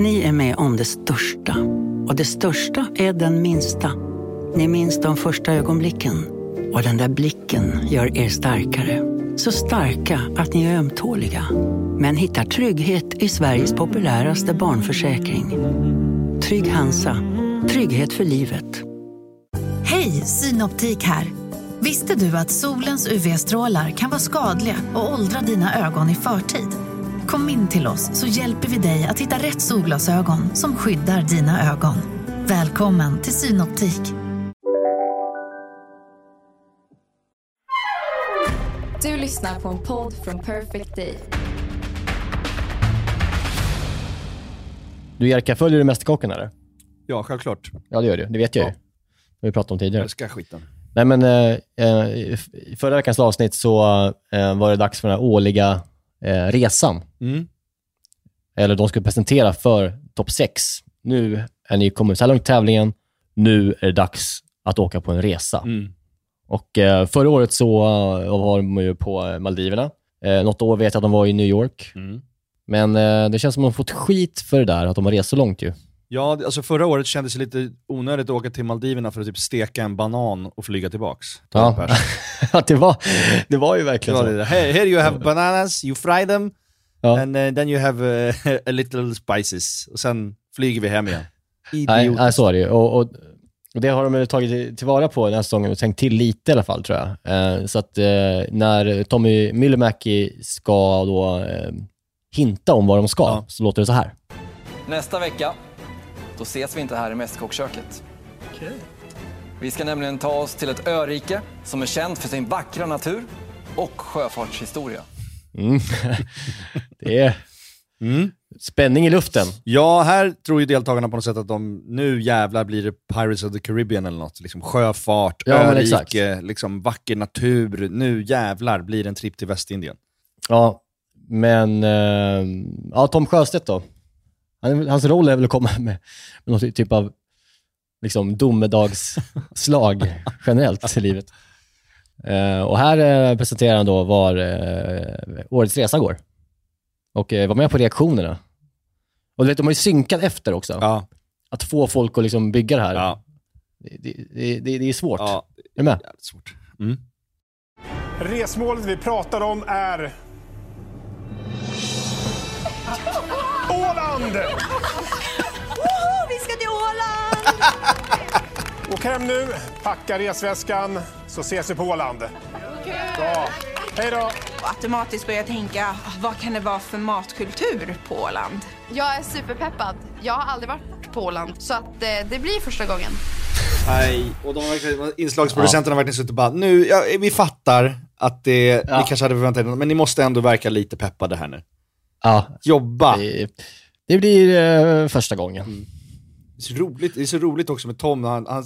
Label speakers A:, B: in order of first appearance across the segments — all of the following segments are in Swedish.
A: Ni är med om det största. Och det största är den minsta. Ni minns de första ögonblicken. Och den där blicken gör er starkare. Så starka att ni är ömtåliga. Men hittar trygghet i Sveriges populäraste barnförsäkring. Trygg Hansa. Trygghet för livet.
B: Hej, Synoptik här. Visste du att solens UV-strålar kan vara skadliga och åldra dina ögon i förtid? Kom in till oss så hjälper vi dig att hitta rätt solglasögon som skyddar dina ögon. Välkommen till Synoptik.
C: Du lyssnar på en podd från Perfect Day.
D: Du Jerka, följer du Mästerkocken eller?
E: Ja, självklart.
D: Ja, det gör du. Det vet jag ju. Det har vi pratat om
E: Jag
D: tidigare.
E: älskar skiten.
D: Nej, men eh, eh, i förra veckans avsnitt så eh, var det dags för den här årliga eh, resan.
E: Mm.
D: Eller de skulle presentera för topp 6. Nu är ni kommit så här långt i tävlingen. Nu är det dags att åka på en resa.
E: Mm.
D: Och eh, Förra året så eh, var de ju på eh, Maldiverna. Eh, något år vet jag att de var i New York.
E: Mm.
D: Men eh, det känns som att de fått skit för det där, att de har rest så långt ju.
E: Ja, det- alltså förra året kändes det lite onödigt att åka till Maldiverna för att typ steka en banan och flyga tillbaks.
D: Ja. Det, var, det var ju
E: Det
D: verkligen
E: var
D: så.
E: det. Here, here you have bananas, you fry them,
D: Ja.
E: and uh, then you have uh, a little spices. Och sen flyger vi hem igen.
D: Nej,
E: Idiot.
D: nej, så är det ju. Och, och, och det har de tagit till- tillvara på den här säsongen och tänkt till lite i alla fall, tror jag. Eh, så att eh, när Tommy Myllymäki ska då eh, hinta om vad de ska,
E: Ja.
D: så låter det så här.
F: Nästa vecka, då ses vi inte här i Mästerkockköket. Vi ska nämligen ta oss till ett örike som är känt för sin vackra natur och sjöfartshistoria.
D: Mm. det är
E: Mm.
D: spänning i luften.
E: Ja, här tror ju deltagarna på något sätt att de, nu jävlar blir det Pirates of the Caribbean eller något. Liksom sjöfart,
D: Ja,
E: örike, liksom vacker natur. Nu jävlar blir det en tripp till Västindien.
D: Ja, men eh, ja, Tom Sjöstedt då. Han, hans roll är väl att komma med, med någon typ av liksom, domedagsslag generellt i livet. Eh, och här eh, presenterar han då var eh, årets resa går. Och eh, var med på reaktionerna. Och du vet, de har ju synkat efter också.
E: Ja,
D: Att få folk att liksom bygga det här.
E: ja,
D: Det, det, det, det är svårt.
E: ja.
D: Är du med?
E: Jävligt svårt. Mm.
G: Resmålet vi pratar om är... Åland!
H: Vi ska till Åland!
G: Åk hem nu, packa resväskan, så ses vi på Åland. Bra. Hej då!
H: Och automatiskt börjar jag tänka, vad kan det vara för matkultur på Åland?
I: Jag är superpeppad. Jag har aldrig varit på Åland, så att eh, det blir första gången.
E: Nej, och de har verkligen, inslagsproducenterna har verkligen suttit och bara, nu, ja, vi fattar att det,
D: Ja.
E: ni kanske hade förväntat er, men ni måste ändå verka lite peppade här nu.
D: Ja,
E: Jobba!
D: det, det blir eh, första gången.
E: Det är så roligt, det är så roligt också med Tom, han, han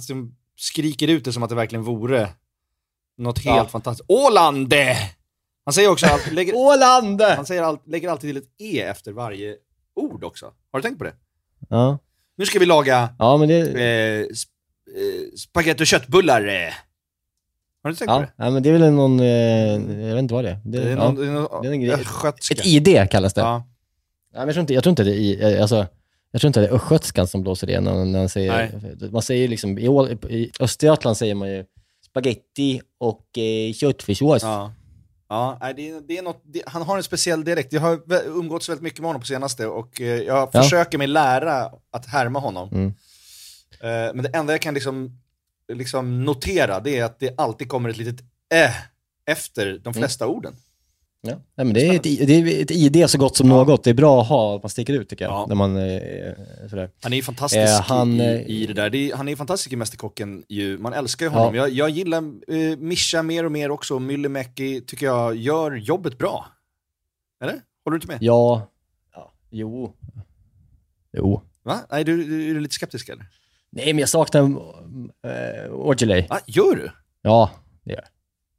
E: skriker ut det som att det verkligen vore något helt
D: Ja.
E: fantastiskt. Åland! Han säger också, allt, lägger,
D: Åland!
E: han säger allt, lägger alltid till ett E efter varje ord också. Har du tänkt på det?
D: Ja,
E: Nu ska vi laga
D: ja men det...
E: eh, sp eh, spagetti och köttbullar. Eh. Har du tänkt på
D: Ja,
E: det?
D: ja, men det är väl någon, eh, jag vet inte vad det är. Det,
E: Det är
D: ja.
E: någon, det är någon,
D: det är en grej. Ett ID kallas det. Ja.
E: Ja.
D: men jag, tror inte, jag tror inte det är, eh, alltså, jag tror inte det är östgötskan som blåser det när, när man säger, man säger liksom, i, i Östergötland säger man ju spaghetti och eh, köttfärssås.
E: Ja. Ja, nej, det, är- det är något, det, han har en speciell dialekt. Jag har umgåtts väldigt mycket med honom på senaste och eh, jag
D: Ja.
E: försöker mig lära att härma honom.
D: Mm.
E: Eh, men det enda jag kan liksom, liksom notera det är att det alltid kommer ett litet äh efter
D: Mm.
E: de flesta orden.
D: Ja. Nej, men det, är ett, det är ett ID så gott som
E: Ja.
D: något. Det är bra att ha, att man sticker ut tycker jag.
E: Ja.
D: När man, eh, sådär.
E: Han är ju fantastisk
D: Eh, han,
E: i,
D: eh,
E: i det där. Är, han är fantastisk i Mästerkocken ju. Man älskar ju honom.
D: Ja.
E: Jag, jag gillar eh, Mischa mer och mer också. Myllymäki tycker jag gör jobbet bra. Eller? Håller du inte med?
D: Ja, ja, jo. Jo.
E: Va? Nej, du, du, är du lite skeptisk eller?
D: Nej, men jag saknar äh, Orgeley.
E: Ah, gör du?
D: Ja, det gör jag.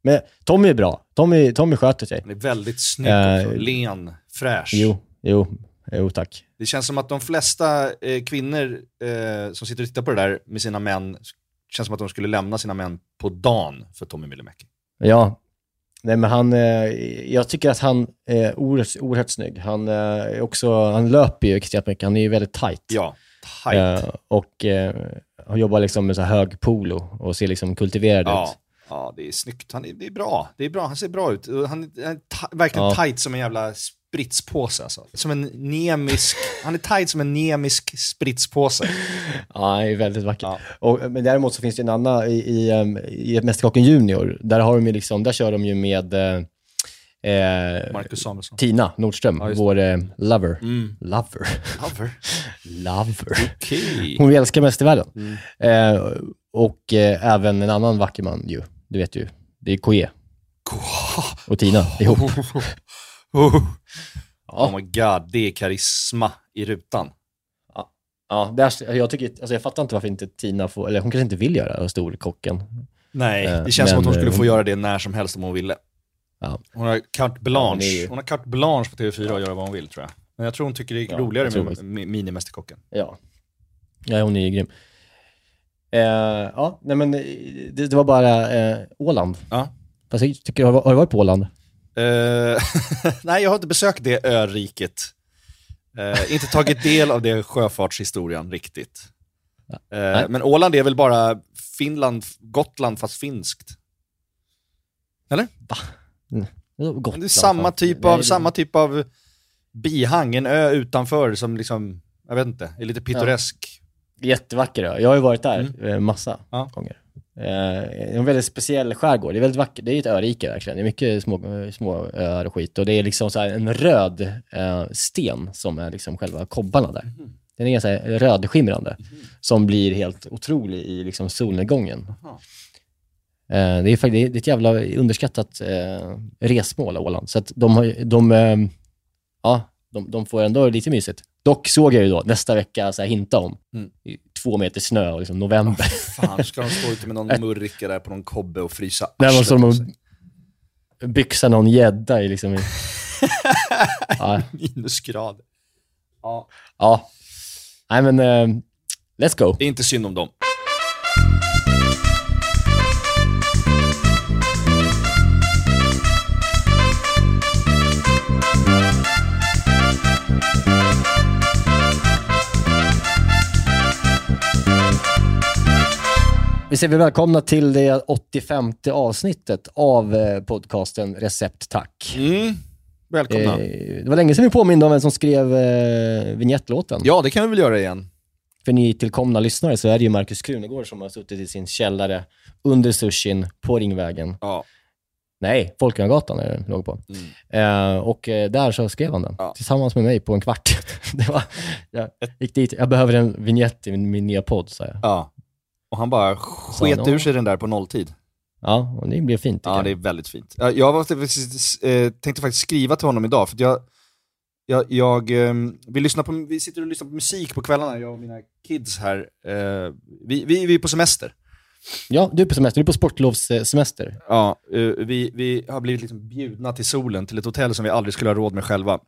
D: Men Tommy är bra. Tommy, Tommy sköter sig.
E: Han är väldigt snygg
D: Eh,
E: också. Len, fräsch.
D: Jo, jo, jo tack.
E: Det känns som att de flesta eh, kvinnor eh, som sitter och tittar på det där med sina män, känns som att de skulle lämna sina män på dagen för Tommy Myllymäki.
D: Ja, Nej men han, eh, jag tycker att han är oerhört, oerhört snygg. Han, eh, också, han löper ju extremt mycket, han är ju väldigt tight.
E: Ja, tight.
D: Eh, och eh, han jobbar liksom med så här hög polo och ser liksom kultiverad
E: Ja.
D: ut.
E: Ja, det är snyggt. Han är, det är bra. Det är bra. Han ser bra ut. Han är, verkligen
D: Ja.
E: tight som en jävla spritspåse alltså. Som en nemisk, han är tight som en nemisk spritspåse.
D: Ja, han är väldigt vacker.
E: Ja.
D: Och, men däremot så finns det en annan, i, i, i Mästerkocken Junior, där, har de ju liksom, där kör de ju med eh, eh,
E: Marcus Samuelsson.
D: Tina Nordström,
E: Ja,
D: vår eh, lover.
E: Mm.
D: Lover?
E: Lover.
D: lover.
E: Okej.
D: Hon älskar mästervärlden.
E: Mm.
D: Eh, och eh, även en annan vacker man ju, du vet ju. Det är Koe och Tina ihop.
E: Oh.
D: Ja.
E: oh my god, det är karisma i rutan.
D: Ja, det är, jag, tycker, alltså jag fattar inte varför inte Tina får, eller hon kanske inte vill göra Storkocken.
E: Nej,
D: Eh,
E: det känns som
D: men,
E: att hon skulle
D: eh,
E: få göra det när som helst om hon ville.
D: Ja.
E: Hon har carte blanche.
D: hon är ju-
E: Hon har carte blanche på TV4 att göra vad hon vill tror jag. Men jag tror hon tycker det är roligare med Minimästerkocken.
D: Ja. Ja, hon är ju grym. Eh, ja, nej men eh, det, det var bara eh, Åland.
E: Ja.
D: Fast jag tycker, har, har du varit på Åland?
E: Eh, nej, jag har inte besökt det öriket. Eh, inte tagit del av det sjöfartshistorien riktigt. Eh,
D: Nej.
E: men Åland är väl bara Finland, Gotland fast finskt?
D: Gotland,
E: Men det är samma typ,
D: Nej,
E: av,
D: det-
E: samma typ av bihang, en ö utanför som liksom, jag vet inte, är lite pittoresk.
D: Jättevacker ö. Jag har ju varit där
E: Mm.
D: eh, massa
E: Ja.
D: gånger. Eh, det är en väldigt speciell skärgård. Det är väldigt vackert. Det är ett örike verkligen. Det är mycket små, eh, små öar och skit. Och det är liksom så en röd eh, sten som är liksom själva kobbarna där.
E: Mhm.
D: Den är ganska rödskimrande. Som blir helt otrolig i liksom solnedgången.
E: Jaha.
D: Eh, det, är, fakt- det är ett jävla underskattat eh, resmål, Åland. Så att de, har, de, eh, ja, de, de får ändå lite mysigt. Dock såg jag ju då nästa vecka så här, hinta om
E: Mm.
D: två meter snö och liksom november.
E: Fan, ska de stå ute med någon murrika där på någon kobbe och frysa arslet av
D: att
E: sig?
D: byxa någon gädda i liksom... I, ja,
E: Minusgrad. Ja.
D: ja. Nej men, eh, let's go.
E: Det är inte synd om dem.
D: Vi säger välkomna till det 85 avsnittet av eh, podcasten Recept Tack.
E: Mm. Välkomna.
D: Eh, det var länge sedan vi påminde om vem som skrev eh, vignettlåten.
E: Ja, det kan vi väl göra igen.
D: För ni tillkomna lyssnare så är det ju Markus Krunegård som har suttit i sin källare under sushin på Ringvägen.
E: Ja.
D: Nej, Folkungagatan är det låg på.
E: Mm.
D: Eh, och eh, där så skrev han den,
E: Ja.
D: tillsammans med mig på en kvart. det var, jag gick dit, jag behöver en vignett i min, min nya podd, sa jag.
E: ja. Och han bara sket
D: han,
E: ur sig den där på nolltid.
D: Ja, och det blev fint.
E: Ja, det är väldigt fint. Ja, Jag var, eh, tänkte faktiskt skriva till honom idag, för jag, jag, jag ehm, vi, lyssnar på, vi sitter och lyssnar på musik på kvällarna, jag och mina kids här. Eh, vi, vi, vi är på semester.
D: Ja, du är på semester, du är på sportlovssemester.
E: Ja, eh, vi, vi har blivit liksom bjudna till solen, till ett hotell som vi aldrig skulle ha råd med själva.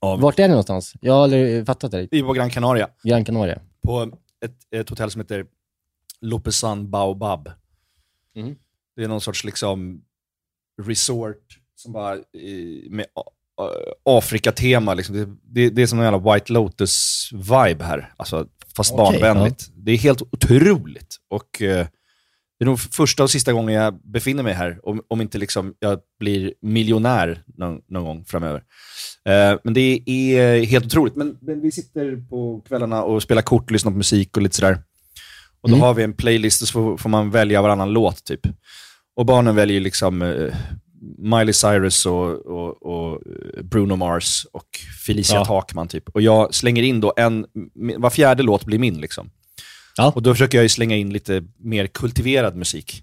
E: Av,
D: Vart är det någonstans? Jag har aldrig fattat det.
E: vi är på Gran Canaria,
D: Gran Canaria.
E: på ett, ett hotell som heter Lopesan Baobab.
D: Mhm. Det
E: är någon sorts liksom resort som bara med Afrika-tema. Liksom. Det, det, det är som en jävla White Lotus-vibe här, alltså, fast
D: Okej,
E: barnvänligt. Det är helt otroligt. Och eh, det är nog första och sista gången jag befinner mig här, om, om inte liksom jag blir miljonär någon, någon gång framöver. Eh, men det är helt otroligt. Men, men vi sitter på kvällarna och spelar kort, lyssnar på musik och lite sådär. Och då
D: Mm.
E: har vi en playlist och så får, får man välja varannan låt typ. Och barnen väljer liksom eh, Miley Cyrus och, och, och eh, Bruno Mars och Felicia
D: Ja.
E: Takman typ. Och jag slänger in då en, var fjärde låt blir min liksom.
D: Ja.
E: Och då försöker jag ju slänga in lite mer kultiverad musik.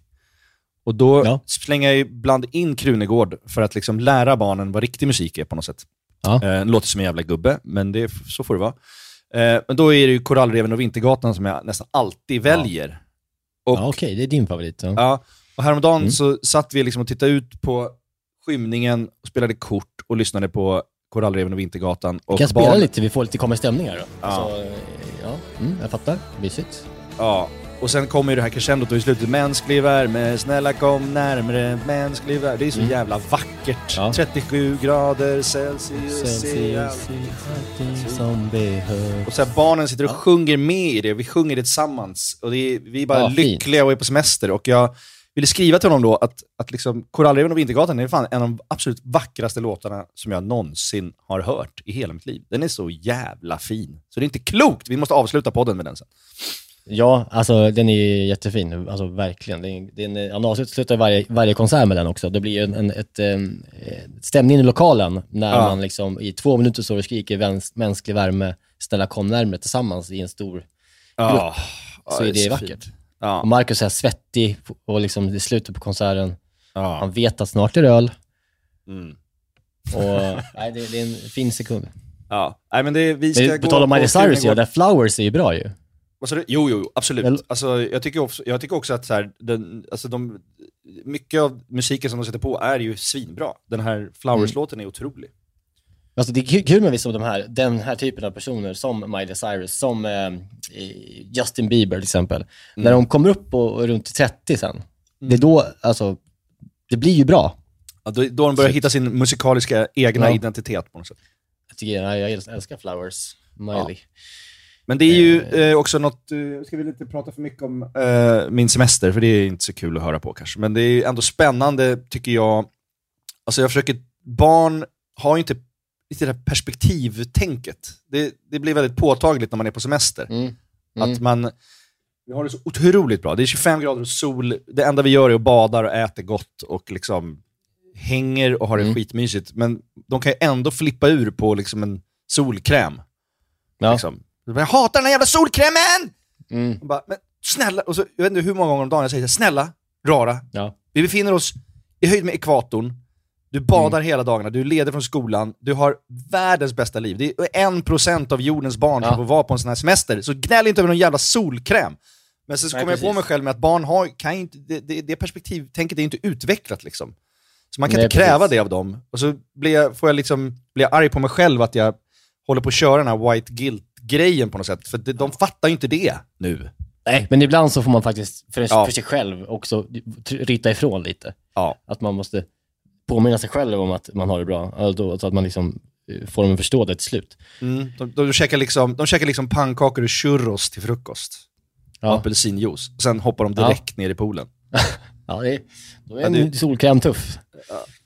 E: Och då
D: Ja.
E: slänger jag ibland in Krunegård för att liksom lära barnen vad riktig musik är på något sätt.
D: Ja.
E: Eh, låter som en jävla gubbe, men det, så får det vara. Eh, men då är det ju Korallreven och Vintergatan som jag nästan alltid väljer.
D: Ja, Okej, det är din favorit. Ja.
E: Och häromdagen
D: Mm.
E: så satt vi liksom och tittade ut på skymningen, och spelade kort och lyssnade på Korallreven och Vintergatan. Och
D: Vi kan spela
E: barn-
D: lite, vi får lite komma i stämning här då.
E: Ja.
D: Så, eh, ja, mm, jag fattar. Mysigt.
E: Ja, och sen kommer ju det här crescendot och i slutet mänsklig värme, snälla kom närmre, mänsklig värme. Det är så
D: Mm.
E: jävla vackert.
D: Ja.
E: 37 grader Celsius, se allt.
D: som behövs.
E: Och så här, barnen sitter och sjunger med i det, vi sjunger det tillsammans. Och det är, vi är bara
D: Ja, fint.
E: lyckliga och är på semester. Och jag ville skriva till honom då att, att liksom, Korallreven och Vintergatan är fan en av de absolut vackraste låtarna som jag någonsin har hört i hela mitt liv. Den är så jävla fin. Så det är inte klokt! Vi måste avsluta podden med den sen.
D: Ja, alltså den är jättefin. Alltså verkligen. Det är, det är en, han avslutar varje, varje konsert med den också. Det blir ju en, en, ett, em, eh, stämning i lokalen när
E: Ja.
D: man liksom i två minuter står och skriker väns, mänsklig värme, snälla kom närmare tillsammans i en stor
E: Ja,
D: så
E: ja,
D: är det
E: så
D: vackert.
E: fint. Ja.
D: Och Marcus är svettig och liksom i slutet på konserten,
E: Ja.
D: han vet att snart är det öl.
E: Mm.
D: Och, nej, det, det är en fin sekund.
E: Ja. Nej, men det, vi ska
D: Men på tal om Miley Cyrus, ja, där Flowers är ju bra ju.
E: Du? Jo, jo, absolut.
D: Eller-
E: Alltså, jag, tycker också, jag tycker också att så här, den, alltså de, mycket av musiken som de sätter på är ju svinbra. Den här Flowers-låten är otrolig.
D: Alltså det är kul- med vissa av de här, den här typen av personer, som Miley Cyrus, som eh, Justin Bieber till exempel. När de kommer upp och, och runt 30 sen, det är då, alltså, det blir ju bra.
E: Ja, då, då de börjar hitta sin musikaliska egna
D: Ja.
E: identitet på något sätt.
D: Jag, tycker, jag, jag älskar Flowers, Miley.
E: Men det är ju eh, också något, eh, ska vi inte prata för mycket om eh, min semester, för det är inte så kul att höra på kanske. Men det är ju ändå spännande, tycker jag. Alltså jag försöker, barn har ju inte lite det här perspektivtänket. Det, det blir väldigt påtagligt när man är på semester.
D: Mm. Mm.
E: Att man, vi har det så otroligt bra. Det är 25 grader och sol, det enda vi gör är att badar och äter gott och liksom hänger och har det
D: Mm.
E: skitmysigt. Men de kan ju ändå flippa ur på liksom en solkräm.
D: Ja.
E: Liksom. Jag hatar den här jävla solkrämen!
D: Mm.
E: Bara, men snälla, och så, jag vet inte hur många gånger om dagen jag säger här, snälla, rara,
D: Ja.
E: vi befinner oss i höjd med ekvatorn, du badar
D: Mm.
E: hela dagarna, du ledig från skolan, du har världens bästa liv. Det är en procent av jordens barn
D: Ja.
E: som får vara på en sån här semester, så gnäll inte över någon jävla solkräm. Men sen så kommer jag på mig själv med att barn har, kan inte, det, det, det perspektivtänket är inte utvecklat liksom. Så man kan
D: Nej,
E: inte kräva
D: precis.
E: det av dem. Och så blir jag, får jag liksom, blir jag arg på mig själv att jag håller på att köra den här white guilt-grejen på något sätt. För det, de fattar ju inte det nu.
D: Nej, men ibland så får man faktiskt för,
E: Ja.
D: för sig själv också ryta ifrån lite.
E: Ja.
D: Att man måste påminna sig själv om att man har det bra, Ja, då- så att man liksom eh, får dem att förstå det till slut.
E: Mm. De, de, käkar liksom, de käkar liksom pannkakor och churros till frukost.
D: Ja,
E: apelsinjuice. Sen hoppar de
D: Ja.
E: direkt ner i poolen.
D: ja det är, då är
E: Ja,
D: en
E: det-
D: solkräm tuff.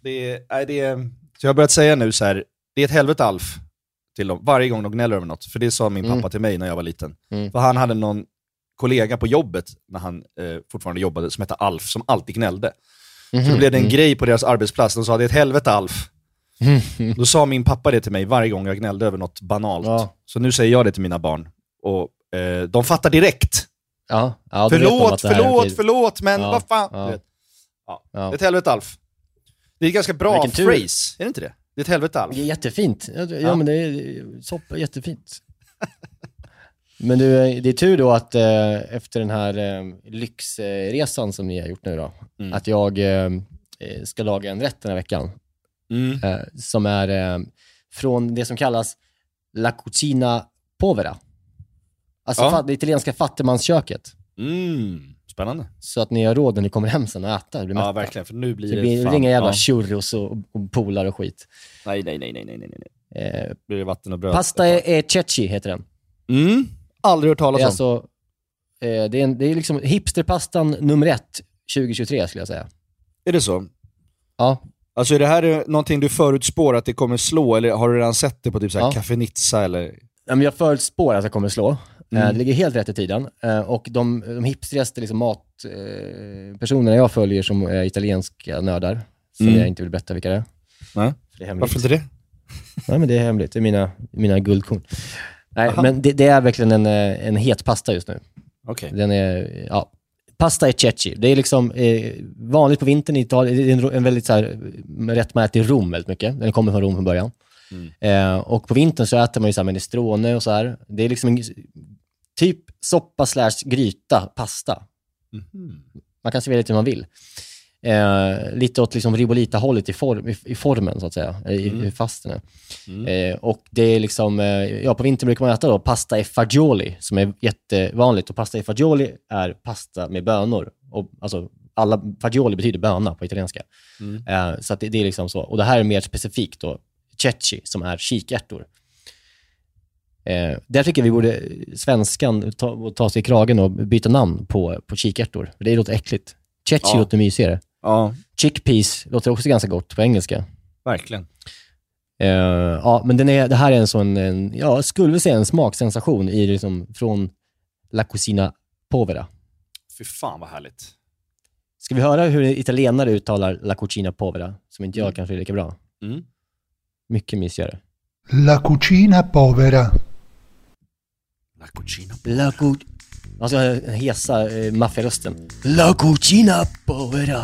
E: Det är, nej, det är, så jag har börjat säga nu så här, det är ett helvete Alf till dem, varje gång de gnäller över något. För det sa min
D: Mm.
E: pappa till mig när jag var liten.
D: Mm.
E: För han hade någon kollega på jobbet, när han eh, fortfarande jobbade, som hette Alf, som alltid gnällde. Så
D: Mhm.
E: då blev det en
D: Mm.
E: grej på deras arbetsplats, de sa det är ett helvete Alf. Då sa min pappa det till mig varje gång jag gnällde över något banalt.
D: Ja.
E: Så nu säger jag det till mina barn. Och eh, de fattar direkt.
D: Ja, ja,
E: förlåt, förlåt, förlåt, men
D: Ja,
E: vad fan.
D: ja.
E: Ja. Det är ett helvete Alf. Det är ett ganska bra
D: Vilken tur.
E: phrase, är det inte det? Det är ett helvete Alf.
D: Det är jättefint. Ja. men det är soppa, jättefint. Men du, det är tur då att eh, efter den här eh, lyxresan som ni har gjort nu då,
E: Mm.
D: att jag eh, eh, ska laga en rätt den här veckan.
E: Mm.
D: Eh, som är eh, från det som kallas La Cucina Povera. Alltså
E: Ja.
D: det italienska fattigmansköket.
E: Mm. Spännande.
D: Så att ni har råd när ni kommer hem sen och äta. Blir
E: Ja,
D: mätta.
E: verkligen. För nu blir
D: Det
E: det,
D: blir
E: fan,
D: inga jävla
E: ja.
D: churros och, och polar och skit.
E: Nej, nej, nej, nej, nej, nej.
D: Eh,
E: blir det vatten och bröd.
D: pasta e, e cecchi heter den.
E: Mm. Aldrig hört talas
D: Det
E: om.
D: alltså, eh, det är, en, det är liksom hipsterpastan nummer ett 2023 skulle jag säga.
E: Är det så?
D: Ja.
E: Alltså är det här någonting du förutspår att det kommer slå, eller har du redan sett det på typ så här
D: Ja.
E: Nizza eller?
D: Jag förutspår att jag kommer slå. Eh,
E: Mm.
D: Det ligger helt rätt i tiden. Eh, Och de, de hipstrigaste liksom matpersonerna jag följer som är italienska nördar, som
E: Mm.
D: jag inte vill berätta vilka det är.
E: Nej.
D: För det är hemligt.
E: Varför inte det?
D: Nej, men det är hemligt. Det är mina, mina guldkorn. Nej,
E: Aha.
D: men det, det är verkligen en, eh, en het pasta just nu.
E: Okej.
D: Den är, ja, pasta e cecchi. Det är liksom eh, vanligt på vintern i Italien. Det är en, en väldigt så här, rätt man äter i Rom väldigt mycket. Den kommer från Rom från början.
E: Mm.
D: Eh, och på vintern så äter man ju så här minestrone och så här. Det är liksom en, typ soppa slash gryta, pasta.
E: Mhm.
D: Man kan servera lite hur man vill.
J: Eh, lite åt liksom Ribolita-hållet i, form, i, i formen, så att säga, i,
E: Mm.
J: i fasten. Eh, och det är liksom, eh, ja på vintern brukar man äta då pasta e fagioli, som är jättevanligt. Och pasta e fagioli är pasta med bönor. Och, alltså, alla, fagioli betyder böna på italienska.
E: Mm.
J: Eh, så att det, det är liksom så. Och det här är mer specifikt då, cecchi, som är kikärtor. Eh, där tycker jag vi borde, svenskan, ta, ta sig i kragen och byta namn på, på kikärtor. Det låter äckligt. Cecchi
E: Ja.
J: låter mysigare.
E: Ja,
J: Chickpeas låter också ganska gott på engelska.
E: verkligen.
J: Eh, ja, men den är, det här är en sån, en, ja, skulle vilja säga en smaksensation i, liksom, från La Cucina Povera.
E: Fy fan vad härligt.
J: Ska vi höra hur italienare uttalar La Cucina Povera, som inte jag kanske är lika bra?
E: Mm.
J: Mycket mysigare.
K: La cucina povera.
E: La cucina.
J: La cu... Alltså den hesa eh, maffiarösten. La Cucina Povera.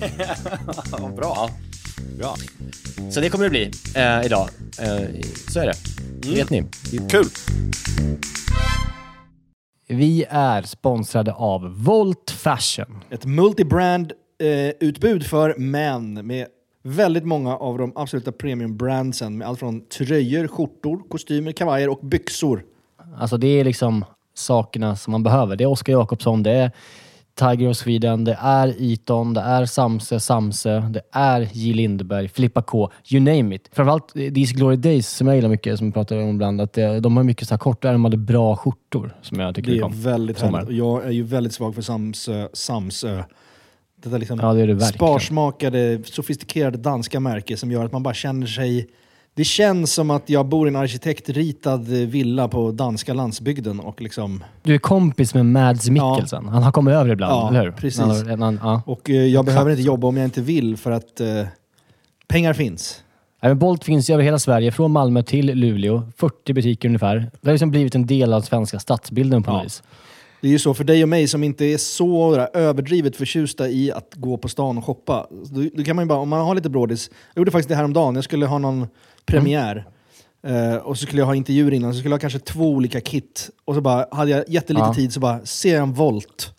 E: Bra. Bra.
J: Så det kommer det bli eh, idag. Eh, så är det. Det vet ni.
E: Kul.
D: Vi är sponsrade av Volt Fashion.
L: Ett multibrand eh, utbud för män med väldigt många av de absoluta premiumbrandsen med allt från tröjor, skjortor, kostymer, kavajer och byxor.
D: Alltså det är liksom sakerna som man behöver. Det är Oskar Jakobsson, det är Tiger of Sweden, det är Eton, det är Samse, Samse, det är J. Lindeberg, Filippa K, you name it. Framförallt These Glory Days som jag gillar mycket, som vi pratar om ibland, att det, de har mycket så här kortärmade bra skjortor som jag tycker
L: Det är
D: om.
L: väldigt
D: Sommar.
L: härligt. Och jag är ju väldigt svag för Samsö. Samsö. Detta liksom
D: Ja, det är det verkligen.
L: sparsmakade, sofistikerade danska märke som gör att man bara känner sig... Det känns som att jag bor i en arkitektritad villa på danska landsbygden och liksom...
D: Du är kompis med Mads Mikkelsen. Han har kommit över ibland,
L: Ja,
D: eller hur?
L: precis.
D: Har- han, ja.
L: Och eh, jag behöver inte jobba om jag inte vill för att eh, pengar finns.
D: Bolt finns över hela Sverige, från Malmö till Luleå. 40 butiker ungefär. Det har liksom blivit en del av svenska stadsbilden på något vis.
L: Det är ju så för dig och mig som inte är så där, överdrivet förtjusta i att gå på stan och shoppa. Då, då kan man ju bara, om man har lite brådis. Jag gjorde faktiskt det här om dagen. jag skulle ha någon premiär. Eh, och så skulle jag ha intervjuer innan, så skulle jag ha kanske två olika kit. Och så bara, hade jag jättelite
D: Ja.
L: tid så bara, ser jag en Volt.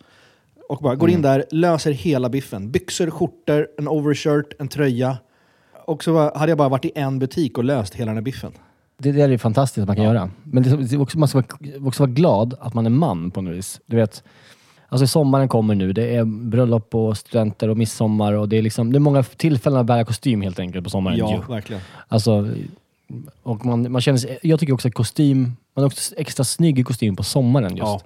L: Och bara går in
D: Mm.
L: där, löser hela biffen. Byxor, skjortor, en overshirt, en tröja. Och så bara, hade jag bara varit i en butik och löst hela den här biffen.
D: Det, det är ju fantastiskt att man kan göra. Men det, det också, man ska vara, också vara glad att man är man på något vis. Du vet, alltså sommaren kommer nu. Det är bröllop och studenter och midsommar. Och det, är liksom, det är många tillfällen att bära kostym helt enkelt på sommaren.
L: Ja,
D: ju.
L: verkligen.
D: Alltså, och man, man känner sig, jag tycker också att kostym, man är också extra snygg i kostym på sommaren just.
L: Ja.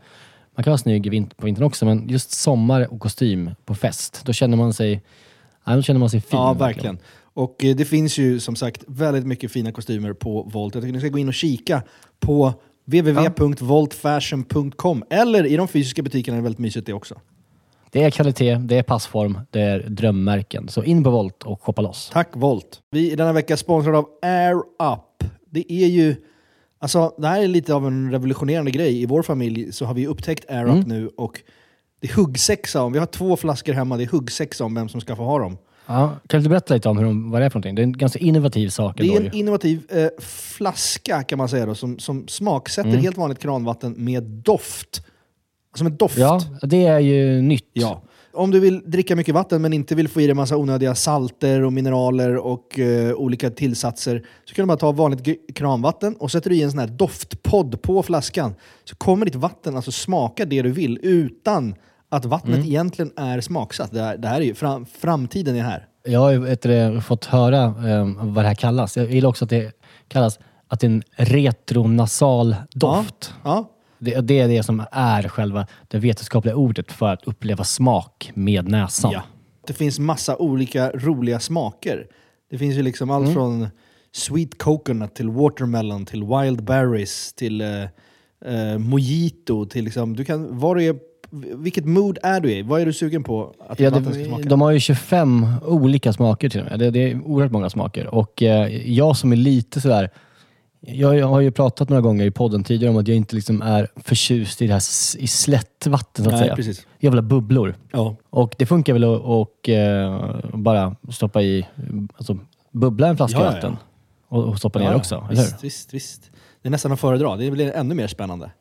D: Man kan vara snygg på vintern också, men just sommar och kostym på fest, då känner man sig, då känner man sig fin.
L: Ja, verkligen. Och eh, det finns ju som sagt väldigt mycket fina kostymer på Volt. Jag tycker ni ska gå in och kika på www.voltfashion.com eller i de fysiska butikerna är det väldigt mysigt det också.
D: Det är kvalitet, det är passform, det är drömmärken. Så in på Volt och shoppa loss.
L: Tack Volt. Vi är denna vecka sponsrade av Air Up. Det är ju, alltså det här är lite av en revolutionerande grej. I vår familj så har vi upptäckt Air
D: Mm.
L: Up nu och det är huggsexa om, vi har två flaskor hemma, det är huggsexa om vem som ska få ha dem.
D: Ja, kan du berätta lite om hur de, vad det är för någonting? Det är en ganska innovativ sak
L: Det är en innovativ eh, flaska kan man säga då, som, som smaksätter
D: Mm.
L: helt vanligt kranvatten med doft. Som en doft.
D: Ja, det är ju nytt.
L: Ja. Om du vill dricka mycket vatten men inte vill få i dig massa onödiga salter och mineraler och eh, olika tillsatser så kan du bara ta vanligt kranvatten och sätter du i en sån här doftpodd på flaskan. Så kommer ditt vatten alltså smaka det du vill utan att vattnet
D: Mm.
L: egentligen är smaksatt. Det här, det här är ju fram, framtiden är här.
D: Jag har ju du, fått höra eh, vad det här kallas. Jag gillar också att det kallas att det är en retronasal doft.
L: Ja.
D: Det, det är det som är själva det vetenskapliga ordet för att uppleva smak med näsan.
L: Ja. Det finns massa olika roliga smaker. Det finns ju liksom allt
D: Mm.
L: från sweet coconut till watermelon till wild berries till eh, eh, mojito. Till liksom, du kan, vad du är, vilket mood är du i? Vad är du sugen på att
D: Ja,
L: vatten ska
D: det,
L: smaka?
D: de har ju 25 olika smaker till och med. Det, det är oerhört många smaker. Och eh, jag som är lite sådär... Jag, jag har ju pratat några gånger i podden tidigare om att jag inte liksom är förtjust i det här i slättvatten så att
L: Nej,
D: säga.
L: precis.
D: Jag vill ha bubblor.
L: Ja.
D: Och det funkar väl att och, eh, bara stoppa i, alltså bubbla en flaska
L: Ja,
D: vatten och, och stoppa ner också, eller hur?
L: visst, visst, visst. Det är nästan att föredra. Det blir ännu mer spännande.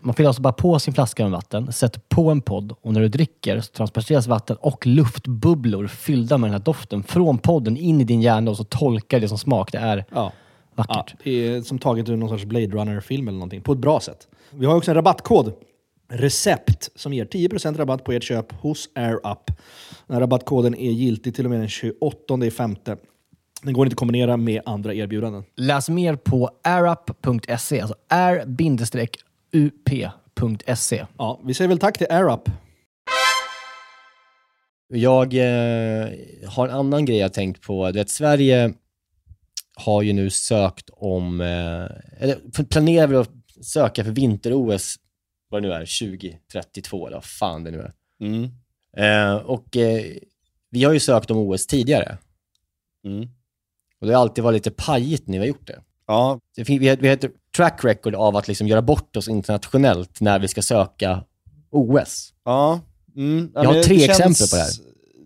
M: Man fyller alltså bara på sin flaska med vatten, sätter på en podd och när du dricker så transporteras vatten och luftbubblor fyllda med den här doften från podden in i din hjärna och så tolkar det som smak. Det är
L: Ja.
M: vackert.
L: Ja, det är som taget ur någon sorts Blade Runner-film eller någonting. På ett bra sätt. Vi har också en rabattkod. Recept som ger 10% rabatt på ert köp hos AirUp. Den här rabattkoden är giltig till och med den 28 i femte. Den går inte att kombinera med andra erbjudanden.
M: Läs mer på airup.se, alltså r-up.se.
L: Ja, vi säger väl tack till AirUp.
D: Jag eh, har en annan grej jag tänkt på. Är att Sverige har ju nu sökt om, eh, eller planerar väl att söka för vinter-OS, vad det nu är, 2032 eller vad fan det nu är.
E: Mm.
D: Eh, och eh, vi har ju sökt om OS tidigare.
E: Mm.
D: Och det har alltid varit lite pajigt när vi har gjort det.
E: Ja,
D: det vi, vi ett track record av att liksom göra bort oss internationellt när vi ska söka OS.
E: Ja. Mm.
D: Jag har tre exempel
E: känns-
D: på det här.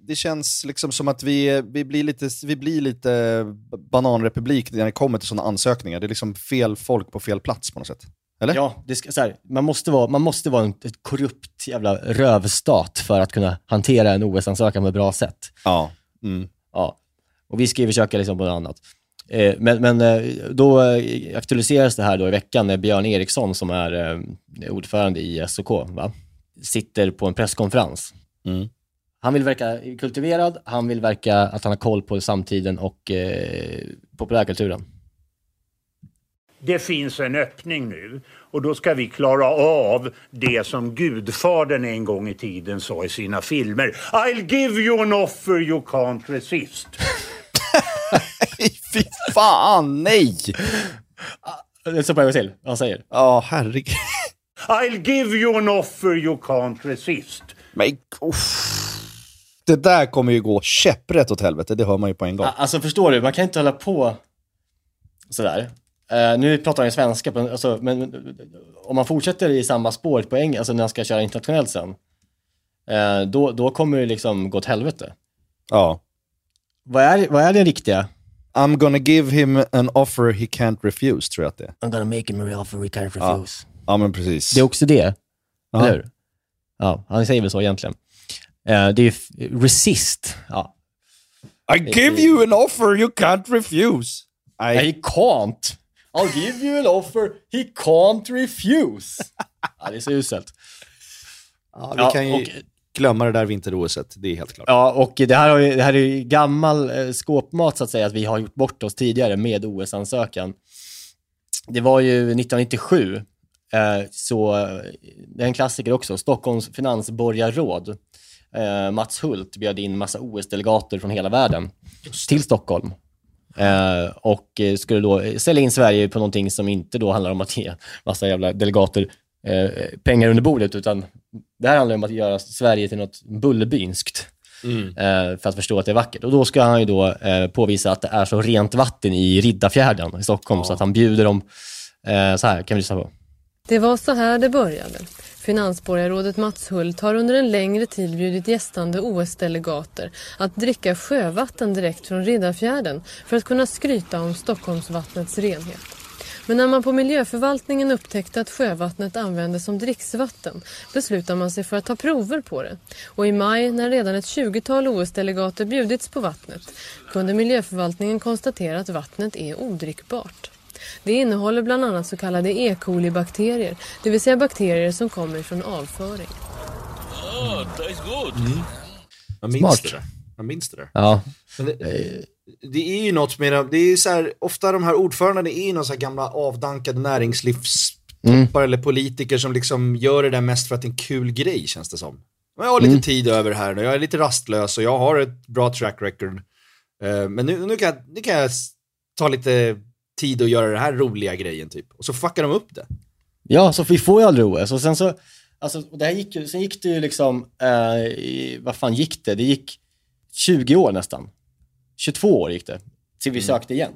E: Det känns liksom som att vi, vi, blir lite, vi blir lite bananrepublik när det kommer till sådana ansökningar. Det är liksom fel folk på fel plats på något sätt. Eller?
D: Ja, det ska, så här, man måste vara, man måste vara en ett korrupt jävla rövstat för att kunna hantera en OS-ansökan på ett bra sätt.
E: Ja. Mm.
D: ja. Och vi ska ju försöka liksom på något annat. Eh, men men eh, då eh, aktualiseras det här då i veckan när Björn Eriksson, som är ordförande i SOK, va? sitter på en presskonferens.
E: Mm.
D: Han vill verka kultiverad, han vill verka att han har koll på samtiden och eh, populärkulturen.
N: Det finns en öppning nu och då ska vi klara av det som Gudfadern en gång i tiden sa i sina filmer. I'll give you an offer you can't resist.
E: Fan, nej!
D: Så bara en gång till, vad han säger.
E: Ja, herregud.
N: I'll give you an offer you can't resist.
E: Men, uff. Det där kommer ju gå käpprätt åt helvete, det hör man ju på en gång.
D: Alltså förstår du, man kan inte hålla på sådär. Eh, nu pratar han ju svenska, på, alltså, men men, om man fortsätter i samma spår på engelska, alltså när han ska köra internationellt sen, eh, då, då kommer det liksom gå åt helvete.
E: Ja.
D: Vad är, vad är det riktiga?
E: I'm gonna give him an offer he can't refuse, tror jag att det är.
D: I'm gonna make him a offer he can't
E: Ja,
D: refuse.
E: ja men precis.
D: Det är också det,
E: Ja.
D: eller hur? Ja, han säger väl så egentligen. Eh, det är ju resist. Ja.
E: I give you an offer you can't refuse. I...
D: He can't. I'll give you an offer he can't refuse. ja, det är så uselt.
E: Ja, vi
D: Ja,
E: kan ju
D: och-
E: glömma det där vinter-OSet, det är helt klart.
D: Ja, och det här, har ju, det här är ju gammal eh, skåpmat så att säga, att vi har gjort bort oss tidigare med OS-ansökan. Det var ju 1997, eh, så eh, det är en klassiker också, Stockholms finansborgarråd, eh, Mats Hult bjöd in massa OS-delegater från hela världen till Stockholm. Och skulle då sälja in Sverige på någonting som inte då handlar om att ge massa jävla delegater pengar under bordet, utan det här handlar om att göra Sverige till något bullerbynskt. Eh, för att förstå att det är vackert. Och då ska han ju då eh, påvisa att det är så rent vatten i Riddarfjärden i Stockholm, så att han bjuder dem, eh, så här kan vi lyssna på.
O: Det var så här det började. Finansborgarrådet Mats Hult har under en längre tid bjudit gästande OS-delegater att dricka sjövatten direkt från Riddarfjärden för att kunna skryta om Stockholmsvattnets renhet. Men när man på miljöförvaltningen upptäckte att sjövattnet användes som dricksvatten beslutade man sig för att ta prover på det. Och i maj, när redan ett 20-tal OS-delegater bjudits på vattnet, kunde miljöförvaltningen konstatera att vattnet är odrickbart. Det innehåller bland annat så kallade E. coli-bakterier, det vill säga bakterier som kommer från avföring.
E: Man minns
D: Smart.
E: det där. Man minns det där.
D: Ja.
E: Men det, det är ju något med det, är så här, ofta de här ordförandena är ju några så här gamla avdankade näringslivstoppar
D: Mm.
E: eller politiker som liksom gör det där mest för att det är en kul grej känns det som. Men Jag har lite
D: Mm.
E: tid över här nu, jag är lite rastlös och jag har ett bra track record. Eh, men nu, nu, kan jag, nu kan jag ta lite tid och göra det här roliga grejen typ. Och så fuckar de upp det.
D: Ja, så vi får ju aldrig OS. Och sen så, alltså, det här gick ju, sen gick det ju liksom, eh, vad fan gick det? Det gick 20 år nästan. 22 år gick det, till vi sökte igen.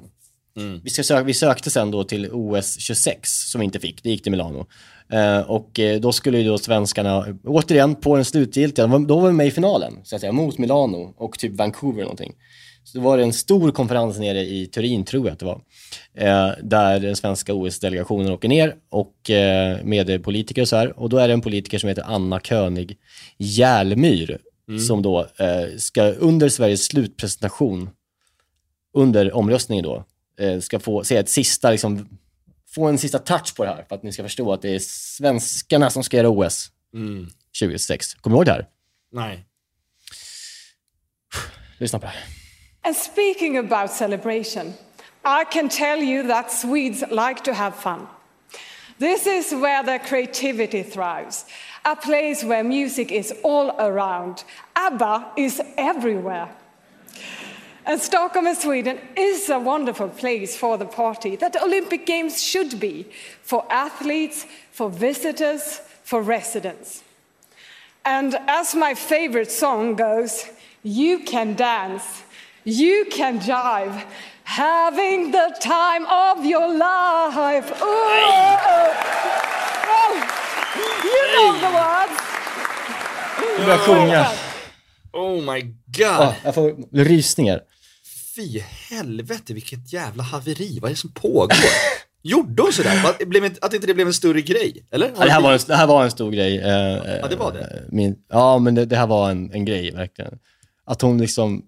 D: Vi, ska söka, vi sökte sen då till OS 26, som vi inte fick. Det gick till Milano. Eh, och eh, då skulle ju då svenskarna, återigen på den slutgiltiga, då var vi med i finalen, så att säga, mot Milano och typ Vancouver någonting. Så var det en stor konferens nere i Turin, tror jag att det var, eh, där den svenska OS-delegationen åker ner och eh, med politiker och så här. Och då är det en politiker som heter Anna König Järlmyr
E: Mm.
D: som då eh, ska under Sveriges slutpresentation, under omröstningen då, eh, ska få säga ett sista, liksom, få en sista touch på det här för att ni ska förstå att det är svenskarna som ska göra OS
E: Mm.
D: 2026. Kommer du ihåg det här?
E: Nej.
D: Lyssna på det här.
P: And speaking about celebration, I can tell you that Swedes like to have fun. This is where their creativity thrives, a place where music is all around. ABBA is everywhere. And Stockholm and Sweden is a wonderful place for the party that Olympic Games should be for athletes, for visitors, for residents. And as my favorite song goes, you can dance, you can jive, having the time of your life. Ooh, oh, the words.
D: Nu börjar sjunga.
E: Oh my god.
D: Ja, jag får rysningar.
E: Fy helvete vilket jävla haveri. Vad är det som pågår? Gjorde hon sådär? Att, inte- att inte det blev en större grej? Eller?
D: Ja, det, här var en, det här var en stor grej. eh,
E: Ja, det var det.
D: eh, Min, ja, men det, det här var en, en grej, verkligen. Att hon liksom,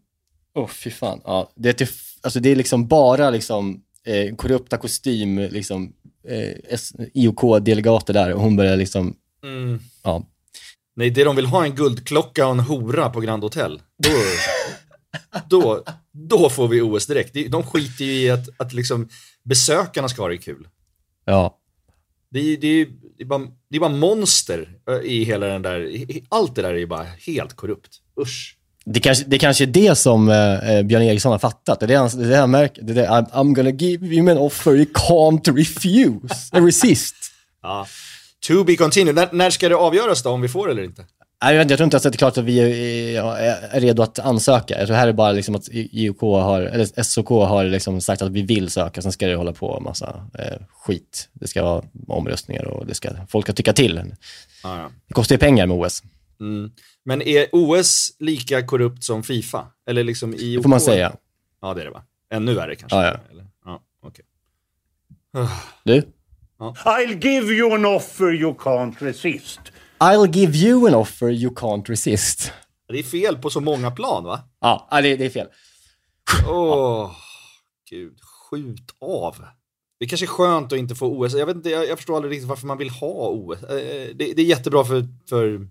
D: åh oh, fy fan. Ja, det, är till, alltså, det är liksom bara liksom, eh, korrupta kostym, liksom, eh, IOK-delegater där och hon börjar liksom,
E: Mm.
D: ja.
E: Nej, det de vill ha är en guldklocka och en hora på Grand Hotel. Då, då, då får vi OS direkt. De- skiter ju i att, att liksom besökarna ska ha det kul.
D: Ja.
E: Det är, det är, det är, bara, det är bara monster eh, i hela den där, allt det där är ju bara helt korrupt. Usch.
D: Det kanske, det kanske är det som eh, eh, Björn Eriksson har fattat. Det är det han, det är det han märker. Det är det, I'm, I'm gonna give you an offer you can't refuse, resist.
E: Ja. To be continued. När, när ska det avgöras då, om vi får eller inte?
D: Nej, jag, jag tror inte att det är klart att vi är, är redo att ansöka. Jag tror här är bara liksom att IOK har, eller SOK har liksom sagt att vi vill söka, sen ska det hålla på massa eh, skit. Det ska vara omröstningar och det ska, folk ska tycka till.
E: Ja, ja.
D: Det kostar ju pengar med OS.
E: Mm. Men är OS lika korrupt som Fifa? Eller liksom IOK?
D: Det får man säga.
E: Ja, det är det va? Ännu värre kanske?
D: Ja, ja.
E: Eller? ja okej.
D: Du?
N: I'll give you an offer you can't resist.
D: I'll give you an offer you can't resist.
E: Det är fel på så många plan va?
D: Ja, det, det är fel.
E: Åh, gud. Skjut av. Det kanske är skönt att inte få OS. Jag, vet inte, jag, jag förstår aldrig riktigt varför man vill ha OS. Eh, Det, det är jättebra för, för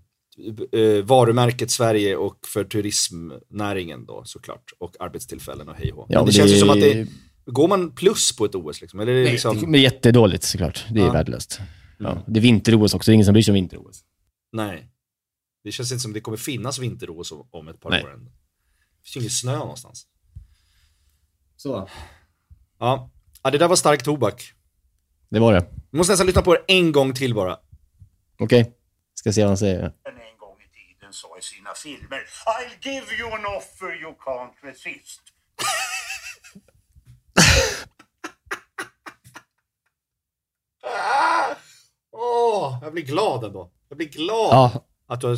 E: eh, varumärket Sverige och för turismnäringen då såklart. Och arbetstillfällen och hej.
D: Ja,
E: det,
D: men
E: känns
D: det-
E: ju som att det... Går man plus på ett OS liksom? Eller är det
D: Nej,
E: liksom...
D: det är jättedåligt såklart. Det är
E: Ja.
D: värdelöst. Ja, det är vinter-OS också, det är ingen som bryr sig om vinter-OS.
E: Nej. Det känns inte som det kommer finnas vinter-OS om- ett par
D: Nej.
E: år. än. Det finns ju ingen snö någonstans.
D: Så.
E: Ja. ja, det där var stark tobak.
D: Det var det.
E: Vi måste nästan lyssna på det en gång till bara.
D: Okej, ska se vad han säger.
N: en gång i tiden sa i sina filmer I'll give you an offer you can't resist.
E: Åh, jag blir glad ändå. Jag blir glad
D: Ja.
E: att, du har,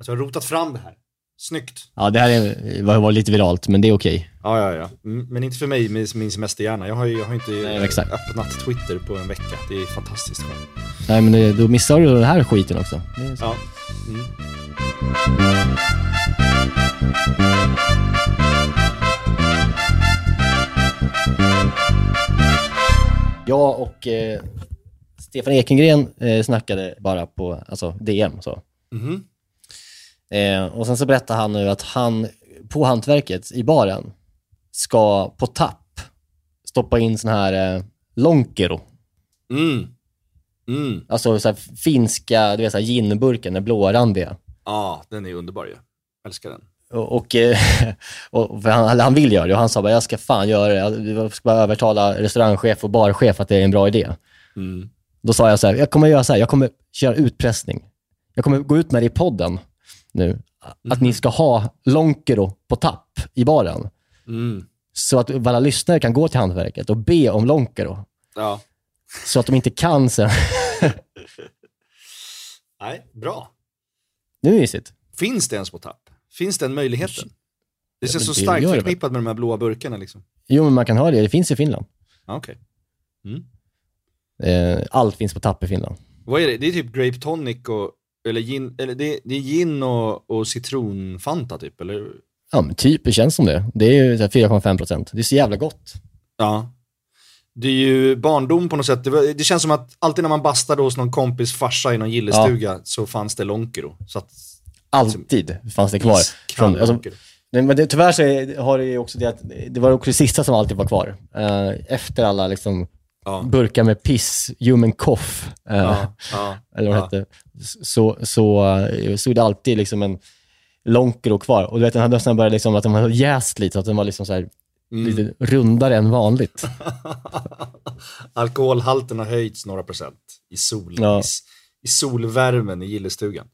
E: att du har rotat fram det här. Snyggt.
D: Ja, det här är, var, lite viralt, men det är okej.
E: Ja, ja, ja. Mm, Men inte för mig min semesterhjärna. Jag har jag har inte
D: Nej,
E: öppnat Twitter på en vecka. Det är fantastiskt.
D: Nej, men det, då missar du den här skiten också.
E: Ja. Mm.
D: Jag och eh, Stefan Ekengren eh, snackade bara på alltså, DM. Så.
E: Mhm.
D: Eh, och sen så berättade han nu att han på hantverket i baren ska på tapp stoppa in sån här eh, lonkero.
E: Mm. Mm.
D: Alltså så finska, du vet så här ginburken, den blårandiga.
E: Ja, den är underbar ju. Älskar den.
D: Och, och, eh, han, han vill göra det och han sa bara, jag ska fan göra det. Jag ska bara övertala restaurangchef och barchef att det är en bra idé.
E: Mm.
D: Då sa jag så här, jag kommer göra så här, jag kommer köra utpressning. Jag kommer gå ut med det i podden nu, att ni ska ha Lonkero på tapp i baren.
E: Mm.
D: Så att alla lyssnare kan gå till hantverket och be om Lonkero.
E: Ja.
D: Så att de inte kan sen.
E: Nej, bra.
D: Det är mysigt.
E: Finns det ens på tapp? Finns den möjligheten? Det känns så
D: Det
E: starkt förknippat med de här blåa burkarna. Liksom.
D: Jo, men man kan ha det. Det finns i Finland.
E: Ja, okej. Mm.
D: Eh, allt finns på tapp i Finland.
E: Vad är det? Det är typ grape tonic och, eller gin, eller det, det är gin och, och citronfanta typ, eller?
D: Ja, men typ, det känns som det. Det är ju så här 4,5 procent. Det är så jävla gott.
E: Ja. Det är ju barndom på något sätt. Det, det känns som att alltid när man bastade hos någon kompis farsa i någon gillestuga så fanns det Lonkero. Så att,
D: Alltid fanns det kvar. Från, alltså, men det, tyvärr så är, har det ju också det att det var också det sista som alltid var kvar. Eh, efter alla liksom burkar med piss, human cough, eh,
E: Ja, ja,
D: eller vad det
E: ja.
D: hette, så, så eh, stod det alltid liksom en Lonkero kvar. Och du vet, den hade nästan börjat liksom, att den var jäst lite, så att den var liksom så här,
E: Mm.
D: lite rundare än vanligt.
E: Alkoholhalten har höjts några procent i, sol,
D: Ja.
E: i, i solvärmen i gillestugan.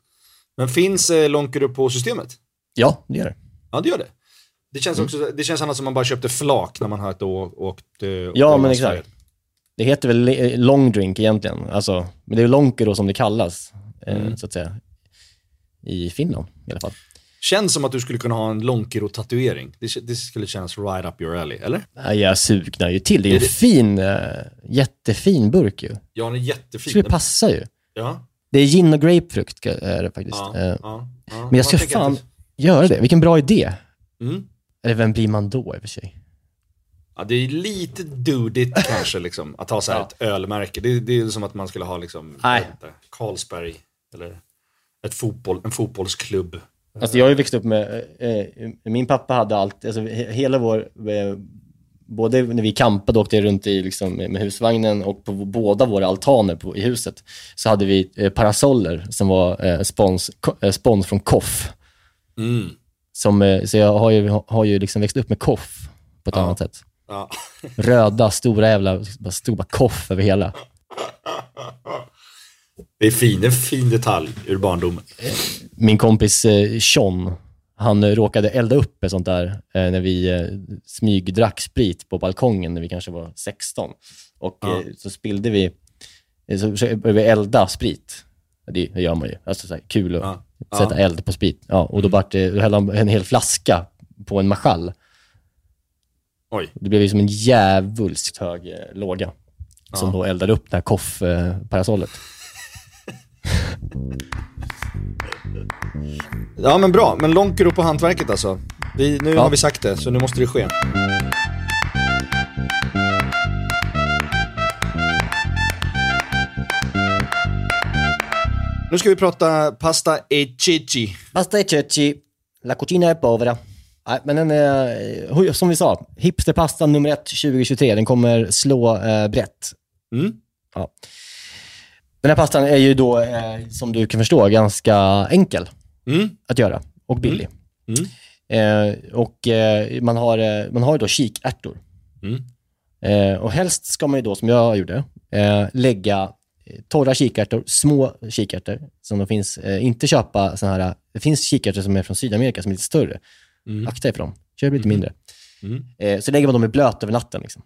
E: Men finns eh, Lonkero på systemet?
D: Ja, det gör det.
E: Ja, det gör det. Det känns,
D: Mm.
E: också, det känns annars som man bara köpte flak när man har åkt eh,
D: Ja, men exakt. Det heter väl le- long drink egentligen, alltså, men det är Lonkero som det kallas, eh,
E: Mm.
D: så att säga, i Finland i alla fall.
E: Känns som att du skulle kunna ha en Lonkero-tatuering. Det, det skulle kännas right up your alley, eller?
D: Ja, jag sugnar ju till. Det är ju en
E: det-
D: fin, eh, jättefin burk ju.
E: Ja, den är jättefin.
D: skulle passa ju.
E: Ja.
D: Det är gin och grapefrukt är det faktiskt.
E: Ja,
D: Eh,
E: ja, ja.
D: Men jag ska fan
E: att
D: göra det. Vilken bra idé.
E: Mm.
D: Eller vem blir man då i och för sig?
E: Ja, det är lite dudigt kanske, liksom, att ha så här ett ölmärke. Det, det är som att man skulle ha liksom, jag inte, Carlsberg eller ett fotboll, en fotbollsklubb.
D: Alltså jag har ju växt upp med, eh, eh, min pappa hade allt, alltså he- hela vår, eh, både när vi campade och åkte runt i, liksom, med husvagnen och på båda våra altaner på, i huset, så hade vi eh, parasoller som var eh, spons, eh, spons från Koff.
E: Mm.
D: Som, eh, så jag har ju, har ju liksom växt upp med Koff på ett annat sätt.
E: Ja.
D: Röda, stora jävla, bara stod bara Koff över hela.
E: Det är fin, en fin detalj ur barndomen.
D: min kompis eh, Sean, han eh, råkade elda upp ett sånt där eh, när vi eh, smygdrack sprit på balkongen när vi kanske var 16. Och
E: Ja.
D: så spillde vi, så började vi elda sprit. Det, det gör man ju. Alltså så här, kul att
E: Ja.
D: sätta
E: Ja. Mm.
D: eld på sprit. Ja, och då, vart det, då hällde han en hel flaska på en marschall.
E: Oj.
D: Det blev ju som en djävulskt hög låga. Som då eldade upp det här koff-parasollet.
E: Ja, men bra. Men Lonkero på hantverket alltså. Vi, nu
D: Ja.
E: har vi sagt det, så nu måste det ske. Nu ska vi prata pasta e ceci.
D: Pasta e ceci, la cucina è povera. Nej, men den är, eh, som vi sa, hipsterpastan nummer ett 2023, den kommer slå eh, brett.
E: Mm.
D: Ja. Den här pastan är ju då, eh, som du kan förstå, ganska enkel
E: Mm.
D: att göra och billig.
E: Mm.
D: Eh, och eh, man har, eh, man har då kikärtor.
E: Mm.
D: Eh, och helst ska man ju då, som jag gjorde, eh, lägga eh, torra kikärtor, små kikärtor, som det finns, eh, inte köpa sådana här, det finns kikärtor som är från Sydamerika som är lite större.
E: Mm.
D: Akta dig för dem, köp lite mindre.
E: Mm.
D: Eh, så lägger man dem i blöt över natten. Liksom.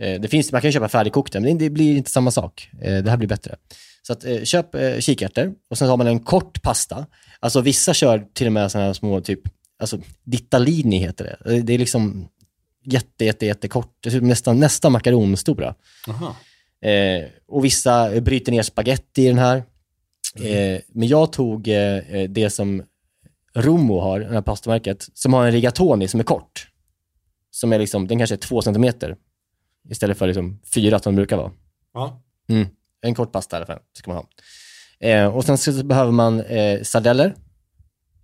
D: Eh, det finns, man kan köpa färdigkokta, men det blir inte samma sak. Eh, det här blir bättre. Så att, eh, köp kikärtor och sen har man en kort pasta. Alltså vissa kör till och med sådana här små, typ, alltså dittalini heter det. Det är liksom jätte, jätte, jätte kort, det ser ut som nästan, nästan makaronstora. Eh, och vissa bryter ner spaghetti i den här. Eh, men jag tog eh, det som Romo har, det här pastamärket, som har en rigatoni som är kort. Som är liksom, den kanske är två centimeter istället för liksom fyra som den brukar vara.
E: Ja.
D: Mm. En kort pasta i alla fall, ska man ha. Eh, och sen så behöver man eh, sardeller,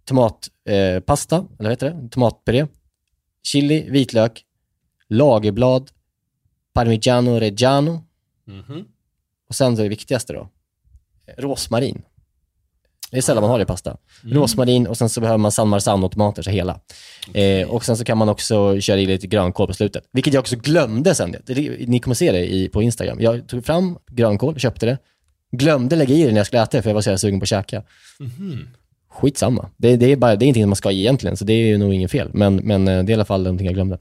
D: tomatpasta, eh, eller vad heter det? Tomatpuré, chili, vitlök, lagerblad, parmigiano reggiano
E: Mhm.
D: och sen så det viktigaste då, eh, rosmarin. Det är sällan man har det i pasta.
E: Mm.
D: Rosmarin och sen så behöver man San Marzano-tomater, så hela. Eh, och sen så kan man också köra i lite grönkål på slutet. Vilket jag också glömde sen. Det- Ni kommer se det i, på Instagram. Jag tog fram grönkål, köpte det. Glömde lägga i det när jag skulle äta det, för jag var så jävla sugen på att käka.
E: Mhm.
D: Skitsamma. Det, det, är bara, det är ingenting man ska i egentligen, så det är ju nog inget fel. Men, men eh, det är i alla fall någonting jag glömde.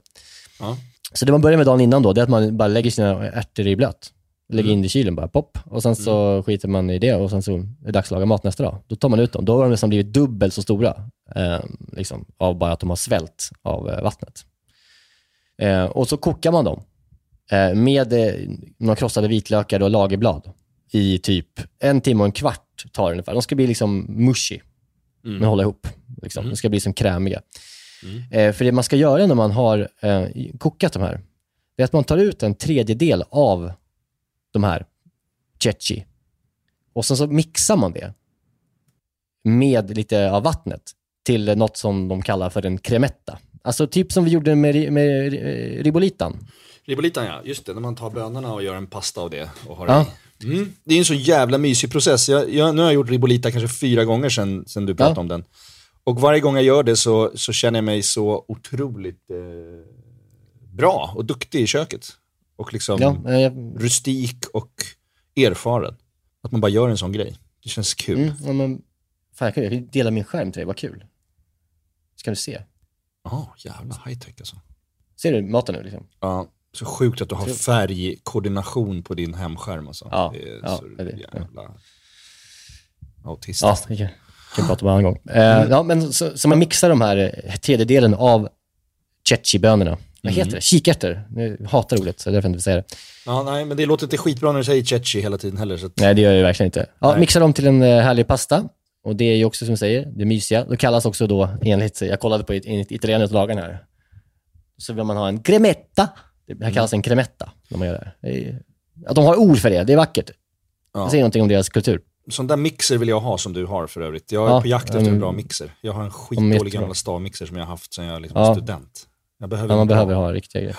E: Ja.
D: Så det man börjar med dagen innan då, det är att man bara lägger sina ärtor i blöt. Lägger in det i kylen bara, pop. Och sen så skiter man i det och sen så är det dags att laga mat nästa dag. Då tar man ut dem. Då har de nästan blivit dubbelt så stora, eh, liksom, av bara att de har svält av eh, vattnet. Eh, och så kokar man dem eh, med eh, några krossade vitlökar och lagerblad i typ en timme och en kvart tar det ungefär. De ska bli liksom mushy,
E: Mm.
D: men hålla ihop. Liksom. De ska bli som krämiga. Eh, för det man ska göra när man har kokat de här, det är att man tar ut en tredjedel av de här chechi och sen så mixar man det med lite av vattnet till något som de kallar för en cremetta. Alltså typ som vi gjorde med, med eh, ribolitan.
E: Ribolitan ja, just det. När man tar bönorna och gör en pasta av det och har
D: Ja.
E: det. Mm. Det är en så jävla mysig process. Jag, jag, nu har jag gjort ribolita kanske fyra gånger sedan, sedan du pratade
D: Ja.
E: om den. Och varje gång jag gör det så, så känner jag mig så otroligt eh, bra och duktig i köket. Och liksom
D: Ja, eh, jag-
E: rustik och erfaren. Att man bara gör en sån grej. Det känns kul.
D: Mm, ja, men, fan, jag kan jag kan dela min skärm till dig, vad kul. Ska du se?
E: Ja, jävla high tech alltså.
D: Ser du maten nu liksom?
E: Ja, så sjukt att du har färgkoordination på din hemskärm alltså.
D: Ja,
E: det är
D: ja,
E: så
D: det
E: jävla autistiskt.
D: Ja, det kan, vi prata om en annan gång. Eh, ja, men så, så man mixar de här eh, tredjedelen av chechi-bönorna. Vad heter
E: Mm.
D: det? Kikärtor? Jag hatar ordet, så det är därför jag inte säga det.
E: Ja, nej, men det låter inte skitbra när du säger chechi hela tiden heller. Att...
D: Nej, det gör jag verkligen inte. Ja,
E: Nej.
D: mixa dem till en eh, härlig pasta. Och det är ju också som du säger, det mysiga. Det kallas också då enligt, jag kollade på it- enligt italienarnas lagen här. Så vill man ha en cremetta. Det här kallas en cremetta när man gör det här. att de har ord för det, det är vackert.
E: Ja.
D: Det säger någonting om deras kultur.
E: Sån där mixer vill jag ha som du har för övrigt. Jag är
D: Ja,
E: på jakt efter
D: mm.
E: en bra mixer. Jag har en skitdålig gammal stavmixer som jag har haft sedan jag liksom
D: Ja.
E: var student. Behöver
D: Ja, man behöver ha riktiga grejer.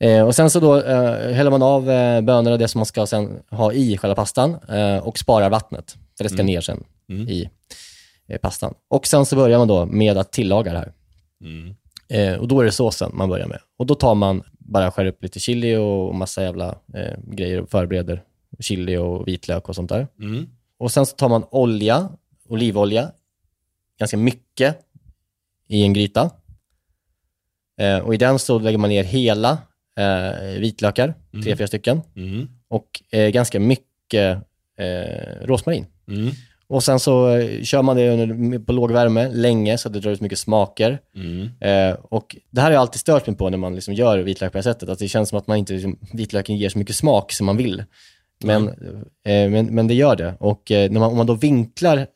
D: Eh, och sen så då eh, häller man av eh, bönorna, det som man ska sen ha i själva pastan eh, och sparar vattnet. För det ska
E: Mm.
D: ner sen
E: Mm.
D: i pastan. Och sen så börjar man då med att tillaga det här.
E: Mm.
D: Eh, och då är det såsen man börjar med. Och då tar man, bara skär upp lite chili och massa jävla eh, grejer och förbereder chili och vitlök och sånt där.
E: Mm.
D: Och sen så tar man olja, olivolja, ganska mycket i en gryta. Eh, och i den så lägger man ner hela eh, vitlökar,
E: Mm.
D: tre, fyra stycken.
E: Mm.
D: Och eh, ganska mycket eh, rosmarin.
E: Mm.
D: Och sen så eh, kör man det under, på låg värme länge så att det drar ut mycket smaker.
E: Mm.
D: Eh, och det här har jag alltid stört mig på när man liksom gör vitlök på det här sättet. Att det känns som att man inte, liksom, vitlöken ger så mycket smak som man vill. Men, men, men det gör det. Och när man, om man då vinklar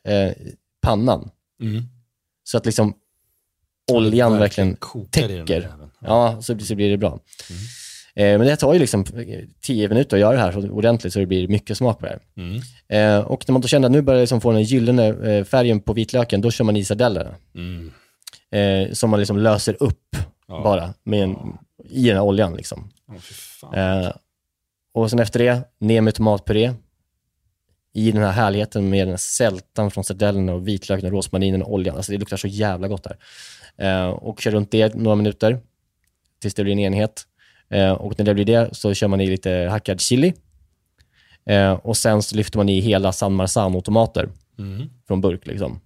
D: pannan
E: Mm.
D: så att liksom oljan
E: Verkligen
D: täcker,
E: där
D: ja, så, så blir det bra. Eh, men det tar ju liksom tio minuter att göra det här så ordentligt så det blir mycket smak på det.
E: Mm.
D: Eh, och när man då känner att nu börjar liksom få den gyllene eh, färgen på vitlöken, då kör man i sardellerna.
E: Mm.
D: Eh, som man liksom löser upp
E: Ja.
D: bara med en, i den här oljan. Liksom. Eh, och sen efter det, ner med tomatpuré. I den här härligheten med den här sältan från sardellerna och vitlöken och rosmarinen och oljan. Alltså det luktar så jävla gott här. Eh, och kör runt det några minuter tills det blir en enhet. Eh, och när det blir det så kör man i lite hackad chili. Eh, och sen så lyfter man i hela San Marzano-tomater
E: Mm.
D: från burk. Liksom.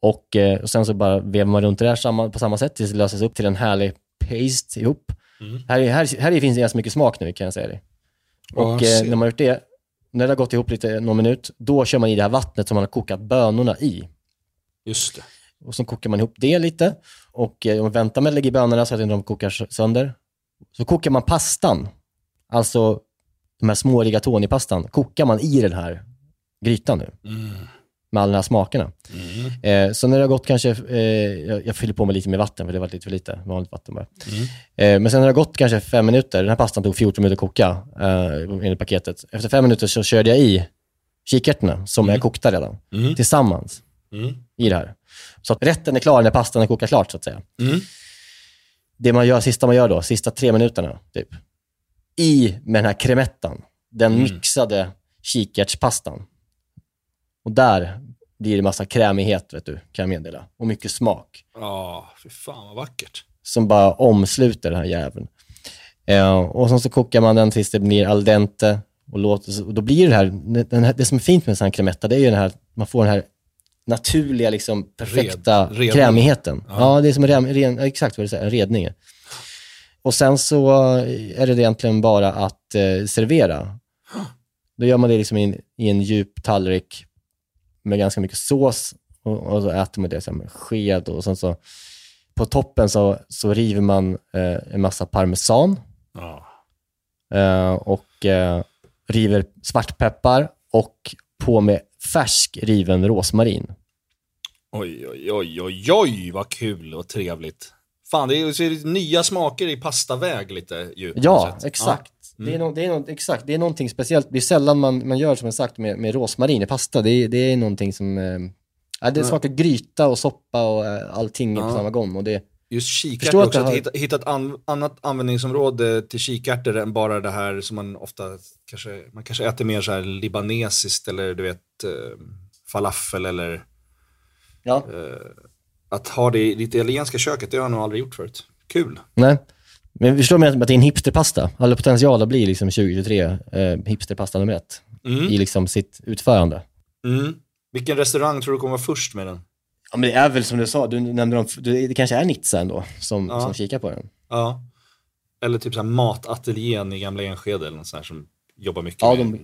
D: Och, och sen så bara vevar man runt det där på samma sätt tills det löses upp till en härlig paste ihop.
E: Mm.
D: Här, är- här, här finns det ganska mycket smak nu kan jag säga dig. Och
E: ser.
D: när man har gjort det, när det har gått ihop lite, någon minut, då kör man i det här vattnet som man har kokat bönorna i.
E: Just det.
D: Och så kokar man ihop det lite och eh, väntar med att lägga i bönorna så att inte de kokar sö- sönder. Så kokar man pastan, alltså de här små rigatoni-pastan, kokar man i den här grytan nu.
E: Mm.
D: Med alla de här smakerna.
E: Mm.
D: Eh, så när det har gått kanske, eh, jag, jag fyller på med lite mer vatten för det var lite för lite, vanligt vatten bara.
E: Mm.
D: Eh, men sen när det har gått kanske fem minuter, den här pastan tog 14 minuter att koka eh, enligt paketet. Efter fem minuter så körde jag i kikärtorna som är kokta redan,
E: Mm.
D: tillsammans
E: Mm.
D: i det här. Så att rätten är klar när pastan är kokad klart så att säga.
E: Mm.
D: Det man gör, sista man gör då, sista tre minuterna, typ, i med den här kremettan, den
E: Mm.
D: mixade kikärtspastan. Och där blir det massa krämighet, vet du, kan jag meddela. Och mycket smak
E: Ja, fy fan vad vackert.
D: som bara omsluter den här jäveln. Eh, och sen så kokar man den tills det blir al dente. Och, låter, och då blir det här, den här, det som är fint med en sån här cremetta, det är ju den här, man får den här naturliga, liksom perfekta
E: Red-
D: krämigheten.
E: Ja.
D: Ja. det är som en ren, exakt vad du säger, en redning. Och sen så är det egentligen bara att eh, servera. Då gör man det liksom i en, i en djup tallrik med ganska mycket sås och, och så äter man det så med sked och sen så på toppen så, så river man eh, en massa parmesan
E: Ja.
D: eh, och eh, river svartpeppar och på med färsk riven rosmarin.
E: Oj, oj, oj, oj, oj, vad kul och trevligt. Fan, det är, så är det nya smaker i pastaväg lite ju. på
D: Ja, exakt.
E: Ja.
D: Det, är
E: Mm.
D: no, det, är no, exakt. det är någonting speciellt. Det är sällan man, man gör som jag sagt med, med rosmarin i pasta. Det är, det är någonting som... Ja, det smakar gryta och soppa och eh, allting på
E: Ja.
D: samma gång. Och det,
E: Just kikärtor också, att
D: har-
E: hitta, hitta ett an, annat användningsområde till kikärtor än bara det här som man ofta kanske, man kanske äter mer så här libanesiskt eller du vet eh, falafel eller
D: Ja.
E: eh, att ha det i ditt italienska köket, det har jag nog aldrig gjort förut. Kul.
D: nej. Men förstår man att det är en hipsterpasta? Eller potential att bli liksom 2023 eh, hipsterpasta nummer ett
E: Mm.
D: i liksom sitt utförande.
E: Mm. Vilken restaurang tror du kommer vara först med den?
D: Ja, men det är väl som du sa, du nämnde dem, det kanske är Nitsa ändå som,
E: Ja.
D: som kikar på den.
E: Ja. Eller typ så här matateljén i gamla Enskede eller något sånt här som jobbar mycket
D: Ja,
E: med
D: de,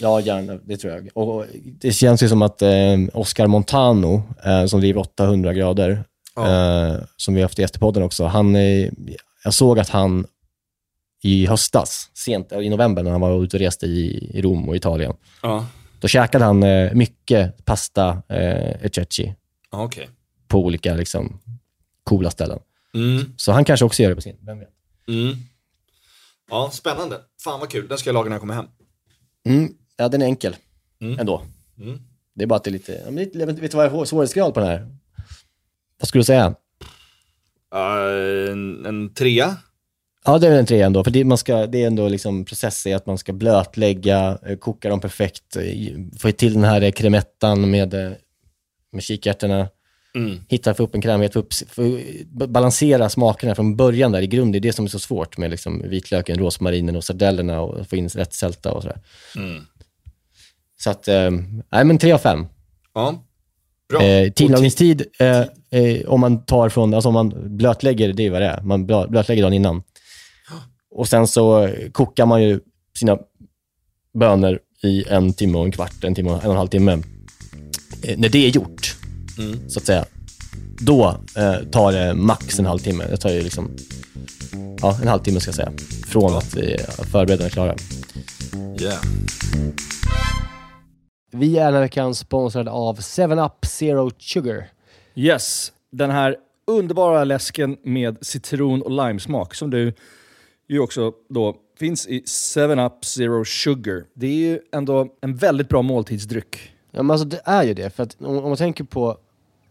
D: ja, gärna. Det tror jag. Och, det känns ju som att eh, Oscar Montano, eh, som driver 800 grader, eh, som vi har haft i Gästepodden också, han, eh, jag såg att han i höstas, sent i november, när han var ute och reste i, i Rom och Italien,
E: Ja,
D: då käkade han eh, mycket pasta eh, ececci
E: ja okej.
D: på olika liksom, coola ställen.
E: Mm.
D: Så han kanske också gör det på sin, vem vet?
E: Mm. Ja, spännande. Fan vad kul. Den ska jag laga när jag kommer hem.
D: Mm. Ja, den är enkel
E: Mm.
D: ändå.
E: Mm.
D: Det är bara att det är lite, ja, men lite vet du vad är svårighetsgrad på den här? Vad skulle du säga?
E: Uh, en, en trea?
D: Ja, det är väl en tre ändå. För det, man ska, det är ändå liksom process i att man ska blötlägga, eh, koka dem perfekt, eh, få till den här kremettan med, med kikärtorna.
E: Mm.
D: Hitta, få upp en krämighet, få, upp, få balansera smakerna från början där i grund. Det är det som är så svårt med liksom vitlöken, rosmarinen och sardellerna och få in rätt sälta och sådär.
E: Mm.
D: Så att, eh, nej men tre av fem.
E: Ja. Bra.
D: Eh, tillagningstid, eh, eh, om man tar från, alltså om man blötlägger, det är vad det är. Man blö- blötlägger dagen innan. Och sen så kokar man ju sina bönor i en timme och en kvart, en timme och en och en halv timme. Eh, när det är gjort,
E: Mm.
D: så att säga, då tar det max en halvtimme. Det tar ju liksom, ja, en halvtimme ska jag säga, från att vi förbereder är klara.
E: Yeah.
M: Vi är den här veckan sponsrade av 7up Zero Sugar.
L: Yes, den här underbara läsken med citron och limesmak som du ju också då finns i 7up Zero Sugar. Det är ju ändå en väldigt bra måltidsdryck.
M: Ja, men alltså det är ju det. För att om, om man tänker på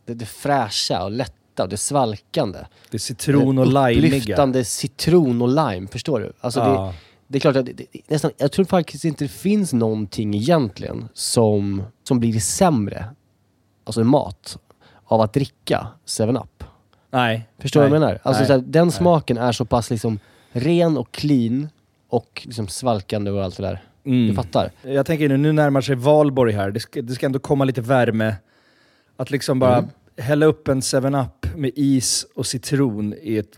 M: det, det fräscha och lätta och det svalkande.
L: Det är citron och
M: det
L: limeiga.
M: Upplyftande citron och lime, förstår du? Alltså
L: Ja.
M: det, det är klart att det, det, nästan, jag tror faktiskt inte det finns någonting egentligen som, som blir sämre, alltså mat, av att dricka 7up.
L: Nej.
M: Förstår du vad jag menar? Alltså
L: Nej.
M: så här, den
L: Nej.
M: smaken är så pass liksom ren och clean och liksom svalkande och allt det där.
L: Mm.
M: Du fattar?
L: Jag tänker nu, nu närmar sig valborg här. Det ska, det ska ändå komma lite värme. Att liksom bara
M: Mm.
L: hälla upp en 7-Up med is och citron i ett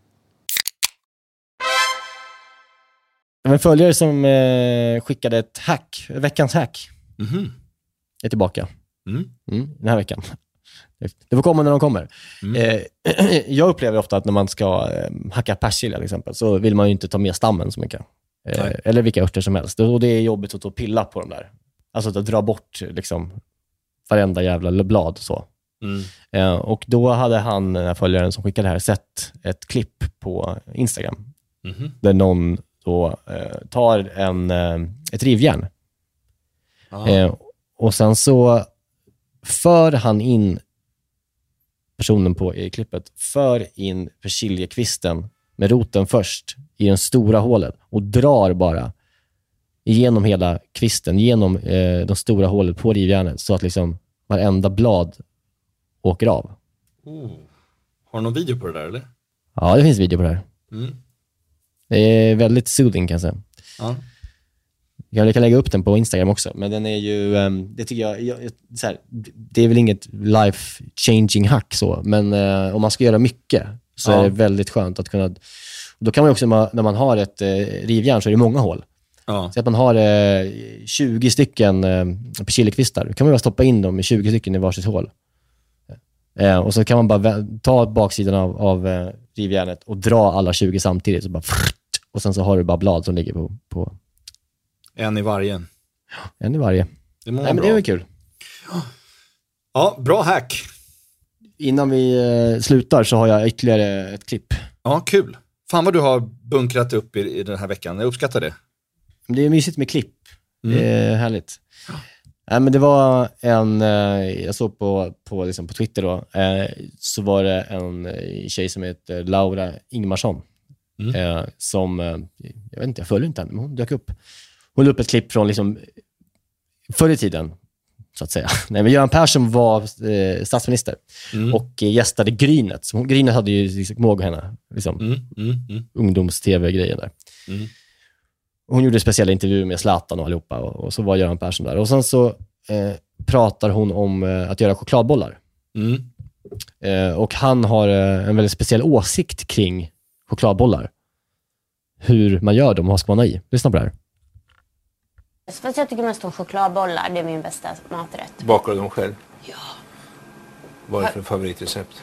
D: En följare som eh, skickade ett hack, veckans hack.
E: Mhm.
D: Är tillbaka.
E: Mm.
D: Mm, den här veckan. Det får komma när de kommer. Eh, jag upplever ofta att när man ska eh, hacka persilja till exempel, så vill man ju inte ta med stammen så mycket. Eh, eller vilka örter som helst. Och det är jobbigt att pilla på dem där. Alltså att dra bort liksom, varenda jävla blad. Så.
E: Mm.
D: Eh, och då hade han, den här följaren som skickade det här, sett ett klipp på Instagram.
E: Mhm.
D: Där någon då eh, tar en, eh, ett rivjärn. Eh, och sen så för han in personen på i klippet, för in persiljekvisten med roten först i det stora hålet och drar bara igenom hela kvisten, genom eh, de stora hålet på rivjärnet så att liksom varenda blad åker av.
E: Oh. Har du någon video på det där eller?
D: Ja, det finns video på det här.
E: Mm.
D: Det är väldigt soothing kan jag säga.
E: Ja.
D: Jag kan lägga upp den på Instagram också, men den är ju, ehm, det tycker jag, jag här, det är väl inget life changing hack så, men eh, om man ska göra mycket så
E: Ja.
D: är det väldigt skönt att kunna, då kan man också, när man- har ett eh, rivjärn så är det många hål.
E: Ja.
D: Så att man har eh, 20 stycken eh, persiljekvistar, då kan man bara stoppa in dem i 20 stycken i varsitt hål. Eh, och så kan man bara ta baksidan av, av eh, rivjärnet och dra alla 20 samtidigt. Så bara, och sen så har du bara blad som ligger på, på
E: En i varje.
D: en i varje.
E: Det
D: Nej, men
E: bra.
D: det väl kul.
E: Ja, bra hack.
D: Innan vi eh, slutar så har jag ytterligare ett klipp.
E: Ja, kul. Fan vad du har bunkrat upp i, i den här veckan. Jag uppskattar det.
D: Det är mysigt med klipp.
E: Mm.
D: Det är härligt. Nej, men det var en, eh, jag såg på, på, liksom på Twitter då, eh, så var det en tjej som heter Laura Ingmarsson.
E: Mm.
D: Eh, som, eh, jag vet inte, jag följer inte henne, men hon dök upp. Hon la upp ett klipp från liksom, förr i tiden, så att säga. Nej, men Göran Persson var eh, statsminister
E: Mm.
D: och gästade Grynet. Så Grynet hade ju, liksom, kommer ihåg henne, liksom,
E: Mm, mm, mm.
D: ungdoms-tv-grejen där.
E: Mm.
D: Hon gjorde speciella intervjuer med Zlatan och allihopa och, och så var Göran Persson där. Och sen så eh, pratar hon om eh, att göra chokladbollar. Eh, och han har en väldigt speciell åsikt kring chokladbollar. Hur man gör dem och vad ska man ha i. Lyssna på det här.
Q: Fast jag tycker mest om chokladbollar, det är min bästa maträtt.
R: Bakar du dem själv? Ja. Vad är det för favoritrecept?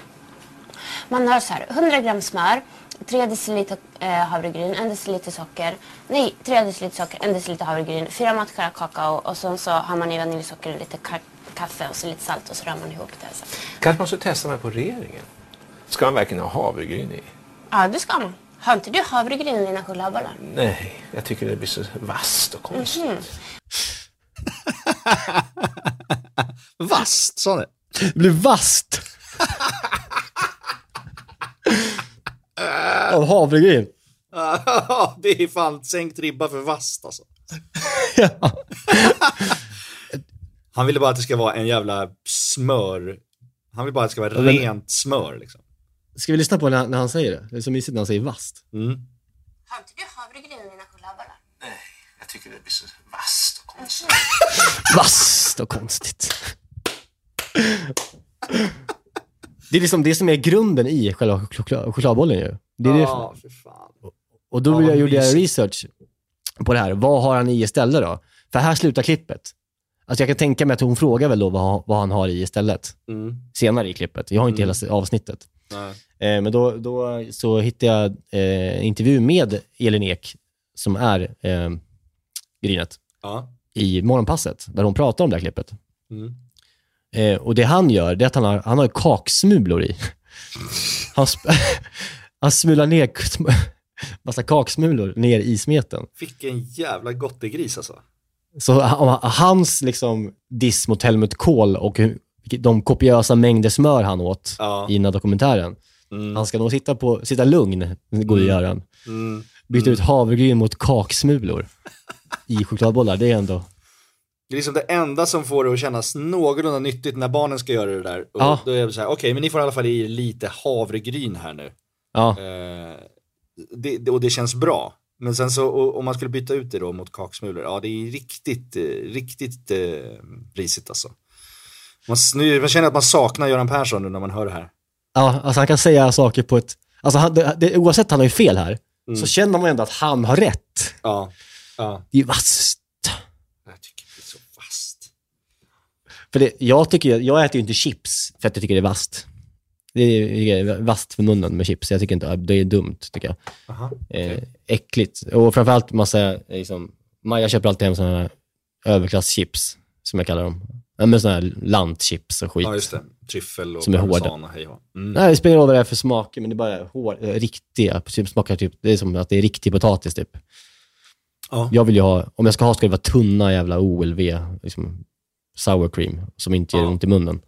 Q: Man har så här 100 gram smör, 3 deciliter eh, havregryn, 1 deciliter socker, nej 3 deciliter socker, 1 deciliter havregryn, 4 matskärrar kakao och sen så har man i vaniljsocker, lite ka- kaffe och så lite salt och så rör man ihop det. Så.
R: Kanske man ska testa mig på regeringen? Ska man verkligen ha havregryn i?
Q: Ja, det ska man. Har inte du havregryn i dina chokladbollar?
R: Nej, jag tycker det blir så vasst och konstigt.
Q: Mhm.
E: Vast, sa det.
D: Det blir vast! Av havregryn.
E: det är fan sänkt ribba för vast alltså. Han ville bara att det ska vara en jävla smör. Han vill bara att det ska vara rent smör liksom.
D: Ska vi lyssna på när, när han säger det? Det är så mysigt när han säger vast.
E: Mm.
Q: Har inte du havregryn i dina chokladbollar?
R: Jag tycker det blir så vasst och konstigt.
D: Vast och konstigt. Det är liksom det som är grunden i själva choklad, chokladbollen ju. Det är det,
E: Ja, för fan.
D: och då
E: Ja,
D: jag, gjorde jag research på det här. Vad har han i istället då? För här slutar klippet. Alltså jag kan tänka mig att hon frågar väl då vad, han- vad han har i istället.
E: Mm.
D: Senare i klippet. Jag har inte
E: Mm.
D: hela avsnittet.
E: Nej.
D: Eh, men då, då så hittade jag eh, en intervju med Elin Ek, som är eh, Grynet,
E: Ja.
D: i Morgonpasset, där hon pratar om det här klippet.
E: Mm.
D: Eh, och det han gör, det är att han har, han har kaksmulor i. Han, han smular ner massa kaksmulor ner i smeten.
E: Vilken jävla gottegris alltså.
D: Så ha- hans liksom, diss mot Helmut Kohl och de kopiösa mängder smör han åt
E: Ja.
D: i den här dokumentären.
E: Mm.
D: Han ska nog sitta, på, sitta lugn, att
E: Mm.
D: göra.
E: Mm.
D: Byta ut havregryn mot kaksmulor i chokladbollar. Det är ändå...
E: Det är liksom det enda som får det att kännas någorlunda nyttigt när barnen ska göra det där. Och
D: Ja.
E: Då är det så här, okej men ni får i alla fall i lite havregryn här nu.
D: Ja.
E: Eh, det, och det känns bra. Men sen så om man skulle byta ut det då mot kaksmulor, ja det är riktigt, eh, riktigt eh, risigt alltså. Man, nu, man känner att man saknar Göran Persson nu när man hör det här.
D: Ja, alltså han kan säga saker på ett... Alltså han, det, det, oavsett han har ju fel här,
E: Mm.
D: så känner man ändå att han har rätt.
E: Ja. ja.
D: Det är ju vasst.
E: Jag tycker det är så vasst.
D: För det, jag, tycker, jag äter ju inte chips för att jag tycker det är vasst. Det är, vasst för munnen med chips. Jag tycker inte, det är dumt, tycker jag.
E: Aha,
D: eh, äckligt. Och framförallt massa, liksom, Maja köper alltid hem sådana här överklasschips, som jag kallar dem. Ja, men sådana här lantchips och skit.
E: Ja, just det. Tryffel och
D: Som är
E: parmesan och hej mm.
D: Nej, det spelar ingen roll vad det är för smaker, men det är bara hår, eh, riktiga. Typ, smakar typ, det är som att det är riktig potatis typ.
E: Ja.
D: Jag vill ju ha, om jag ska ha ska det vara tunna jävla OLV, liksom sour cream, som inte gör ont i munnen.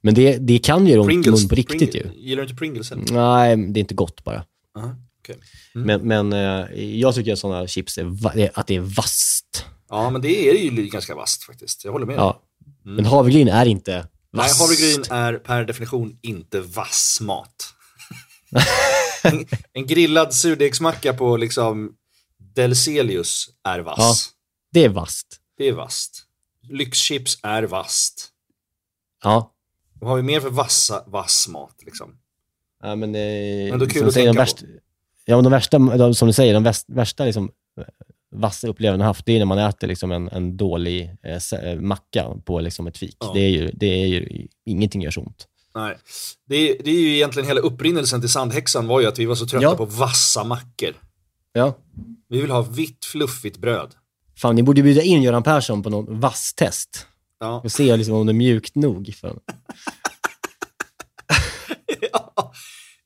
D: Men det, det kan göra ont i munnen på riktigt
E: Pring-
D: ju.
E: Gillar du inte Pringles? Eller?
D: Nej, det är inte gott bara.
E: Aha, okej.
D: Men, men eh, jag tycker att sådana chips är, att det är vasst.
E: Ja, men det är ju ganska vasst faktiskt. Jag håller med.
D: Ja.
E: Mm.
D: Men havregryn är inte
E: Nej, havregryn är per definition inte vass mat. en, en grillad surdegsmacka på liksom Delcelius är vass.
D: Ja, det är vasst.
E: Det är vasst. Lyxchips är vasst.
D: Ja.
E: Vad har vi mer för vassa, vass mat liksom?
D: Ja, men, eh,
E: Men då kul
D: som
E: att
D: säger, de
E: tänka
D: värsta, Ja, men de värsta, de, som du säger, de väst, värsta liksom, vassa upplevelserna jag haft, det är när man äter liksom en, en dålig eh, eh, macka på liksom ett fik.
E: Ja.
D: Det, är ju, det är ju, ingenting gör så ont.
E: Nej. Det är, det är ju egentligen hela upprinnelsen till Sandhäxan var ju att vi var så trötta
D: Ja.
E: på vassa mackor.
D: Ja.
E: Vi vill ha vitt fluffigt bröd.
D: Fan, ni borde bjuda in Göran Persson på någon vass-test.
E: Ja.
D: Och se liksom om det är mjukt nog. För honom.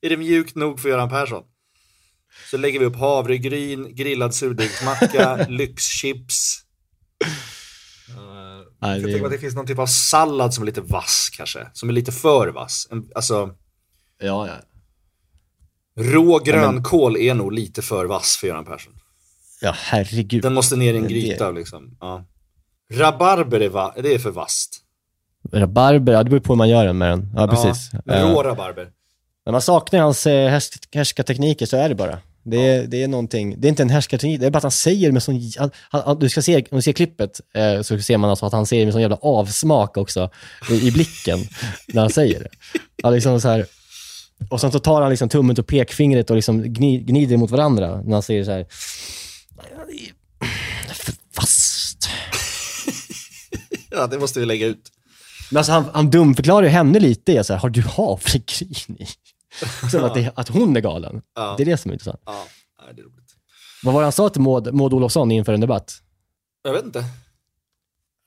E: Är det mjukt nog för Göran Persson? Så lägger vi upp havregryn, grillad surdegsmacka, lyxchips.
D: Nej,
E: Jag
D: det-
E: tänker att det finns någon typ av sallad som är lite vass kanske. Som är lite för vass. Alltså,
D: Ja, ja.
E: rå grönkål är nog lite för vass för Göran Persson.
D: Ja, herregud.
E: Den måste ner i en
D: Men det-
E: gryta liksom. Ja. Rabarber är, va- det är för vasst.
D: Rabarber, ja, det beror på hur man gör den med den. Ja, precis.
E: Ja,
D: Eh,
E: rå rabarber.
D: När man saknar hans eh, härs- härskartekniker så är det bara. Det är, det är någonting, det är inte en härskarteknik, det är bara att han säger med sån, han, han, du ska se, om du ser klippet eh, så ser man alltså att han säger med sån jävla avsmak också i, i blicken när han säger det. Ja, liksom så här, och sen så tar han liksom tummen och pekfingret och liksom gni, gnider mot varandra när han säger så här. Fast.
E: Ja, det måste vi lägga ut.
D: Men alltså han, han dumförklarar ju henne lite. Så här, har du havregryn i? Som att, det, att hon är galen.
E: Ja.
D: Det är det som är intressant.
E: Ja, det är roligt.
D: Vad var det han sa till Maud, Maud Olofsson inför en debatt?
E: Jag vet inte.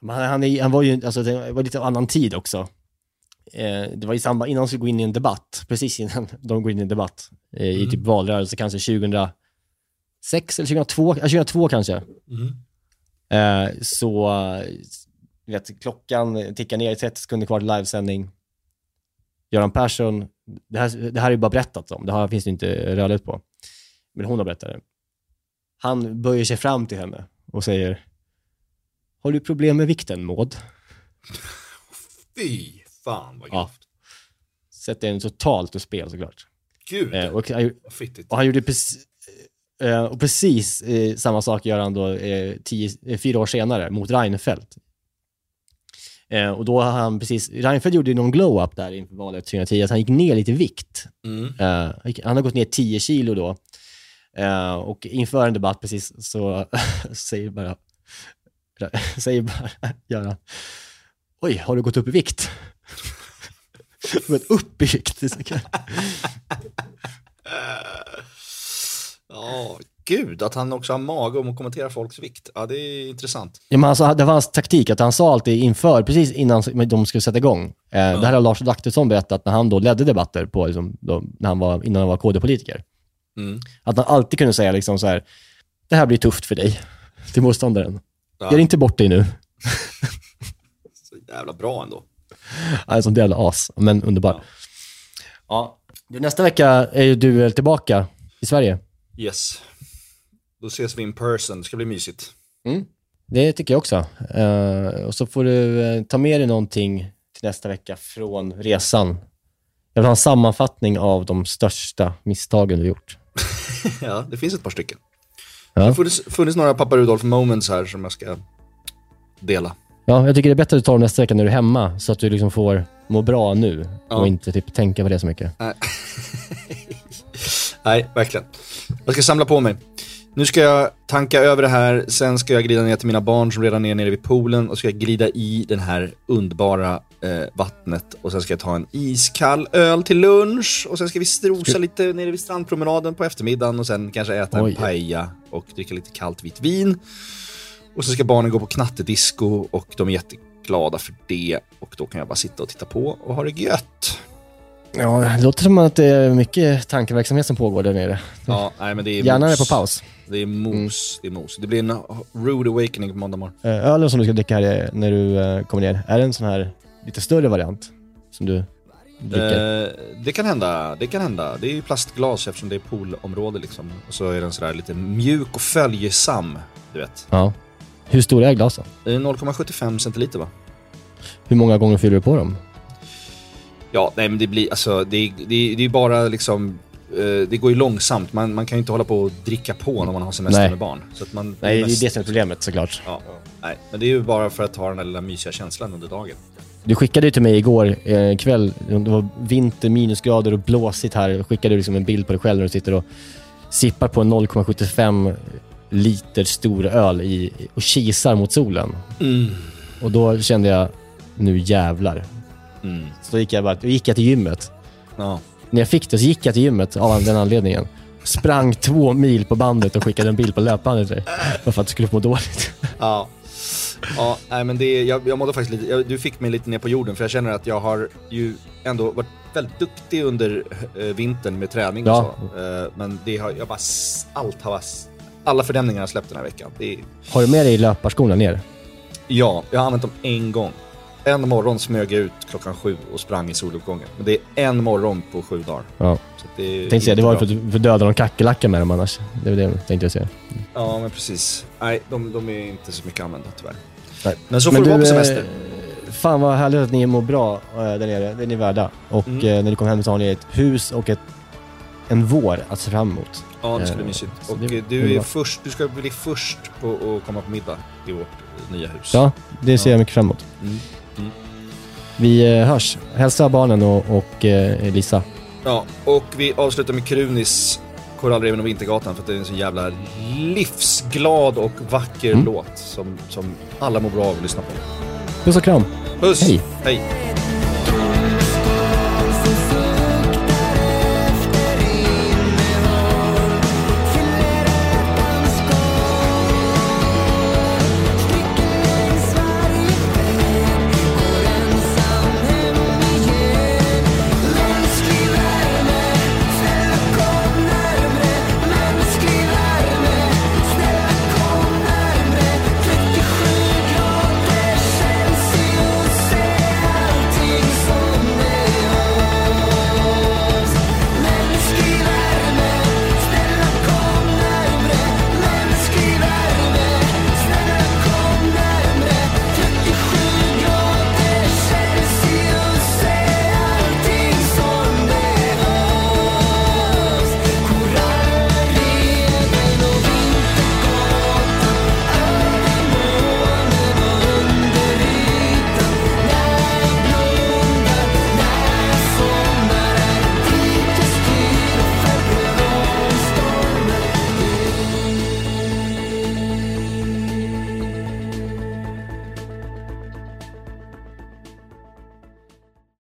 D: Men Han, han, är, han var ju, alltså det var lite annan tid också. Eh, det var i samband, innan de skulle gå in i en debatt, precis innan de går in i en debatt, eh, i
E: Mm.
D: typ valrörelse kanske 2006 eller 2002, ja, 2002 kanske.
E: Mm.
D: Eh, så, vet, klockan tickar ner, 30 sekunder kvar till livesändning. Göran Persson, det här, det här är ju bara berättat om, det här finns det inte rödlut på. Men hon har berättat det. Han böjer sig fram till henne och säger Har du problem med vikten, Maud?
E: Fy fan vad
D: Ja. Sätter en totalt ur spel såklart.
E: Gud,
D: Eh, och, han, och han gjorde precis, eh, och precis eh, samma sak gör han då eh, tio, eh, fyra år senare mot Reinfeldt. Eh, och då har han precis, Reinfeldt gjorde ju någon glow-up där inför valet 2010, att han gick ner lite i vikt.
E: Mm.
D: Eh, han har gått ner 10 kilo då. Eh, och inför en debatt precis så säger bara, säger bara Göran, oj, har du gått upp i vikt? Men upp i vikt.
E: Ja, gud, att han också har mage om att kommentera folks vikt. Ja, det är intressant.
D: Ja, men alltså, det var hans taktik, att han sa alltid inför, precis innan de skulle sätta igång. Eh, Det här har Lars Adaktusson berättat när han då ledde debatter på, liksom, då, när han var, innan han var KD-politiker.
E: Mm.
D: Att han alltid kunde säga liksom så här, det här blir tufft för dig, till motståndaren.
E: Ja.
D: Gör inte bort dig nu.
E: Så jävla bra ändå.
D: Han är en sån jävla as, men underbar. Ja. Du, nästa vecka är ju du tillbaka i Sverige.
E: Yes. Då ses vi in person, det ska bli mysigt.
D: Mm. Det tycker jag också. Eh, och så får du eh, ta med dig någonting till nästa vecka från resan. Jag vill ha en sammanfattning av de största misstagen du gjort.
E: ja, det finns ett par stycken.
D: Ja.
E: Det har funnits, funnits några pappa Rudolf moments här som jag ska dela.
D: Ja, jag tycker det är bättre att du tar dem nästa vecka när du är hemma, så att du liksom får må bra nu
E: Ja.
D: och inte typ tänka på det så mycket.
E: Nej. Nej, verkligen. Jag ska samla på mig. Nu ska jag tanka över det här, sen ska jag glida ner till mina barn som redan är nere vid poolen och ska jag glida i det här underbara eh, vattnet och sen ska jag ta en iskall öl till lunch och sen ska vi strosa
D: Ska-
E: lite nere vid strandpromenaden på eftermiddagen och sen kanske äta
D: Oj.
E: en paella och dricka lite kallt vitt vin. Och så ska barnen gå på knattedisco och de är jätteglada för det och då kan jag bara sitta och titta på och ha det gött.
D: Ja, det låter som att det är mycket tankeverksamhet som pågår där nere.
E: Ja, nej men det är
D: Gärna
E: mos.
D: det på paus.
E: Det är mos, det är mos. Det blir en rude awakening på måndag morgon.
D: Eh, Ölen som du ska dricka här är- när du eh, kommer ner, är det en sån här lite större variant som du dricker?
E: Eh, det kan hända, det kan hända. Det är ju plastglas eftersom det är poolområde liksom. Och så är den sådär lite mjuk och följesam, du vet.
D: Ja. Hur stora är glasen?
E: Det är 0,75 centiliter va?
D: Hur många gånger fyller du på dem?
E: Ja, nej men det blir, alltså det, är- det, är- det är bara liksom, eh, det går ju långsamt. Man, man kan ju inte hålla på och dricka på när man har semester
D: Nej.
E: med barn. Så att man,
D: Nej, det är
E: mest-
D: det som är problemet såklart.
E: Ja, nej, men det är ju bara för att ha den där lilla mysiga känslan under dagen.
D: Du skickade ju till mig igår eh, kväll, det var vinter, minusgrader och blåsigt här. Skickade du liksom en bild på dig själv när du sitter och sippar på en 0,75 liter stor öl i, och kisar mot solen.
E: Mm.
D: Och då kände jag, nu jävlar.
E: Mm.
D: Så då gick jag, bara, då gick jag till gymmet.
E: Ja.
D: När jag fick det så gick jag till gymmet av den anledningen. Sprang två mil på bandet och skickade en bild på löpbandet till dig. Bara för att du skulle må dåligt.
E: Ja. Ja, nej men det, jag, jag mådde faktiskt lite, jag, du fick mig lite ner på jorden för jag känner att jag har ju ändå varit väldigt duktig under eh, vintern med träning och
D: Ja.
E: så. Eh, men det har, jag bara, allt har bara, alla fördämningar har släppt den här veckan. Det
D: Har du med dig löparskorna ner?
E: ja, jag har använt dem en gång. En morgon smög jag ut klockan sju och sprang i soluppgången. Men det är en morgon på sju dagar.
D: Ja.
E: Så det
D: tänkte säga, det var
E: bra.
D: för att för döda någon kackerlacka med dem annars. Det var det tänkte jag säga.
E: Ja, men precis. Nej, de, de är inte så mycket använda tyvärr.
D: Nej.
E: Men så får det vara på
D: du,
E: semester.
D: eh, Fan vad härligt att ni mår bra eh, där nere. Det är ni värda. Och
E: Mm.
D: eh, när ni kommer hem så har ni ett hus och ett, en vår att se fram emot.
E: Ja, det ska bli
D: Eh,
E: mysigt.
D: så
E: Och
D: det-
E: eh, du, är
D: bra.
E: först, du ska bli först på att komma på middag i vårt eh, nya hus.
D: Ja, det ser
E: Ja.
D: jag mycket fram emot.
E: Mm. Mm.
D: Vi eh, hörs. Hälsa barnen och, och eh, Lisa.
E: Ja, och vi avslutar med Krunis Korallreven och Vintergatan för att det är en så jävla livsglad och vacker
D: Mm.
E: låt som, som alla mår bra av att lyssna på.
D: Puss och kram.
E: Puss!
D: Hej.
E: Hej.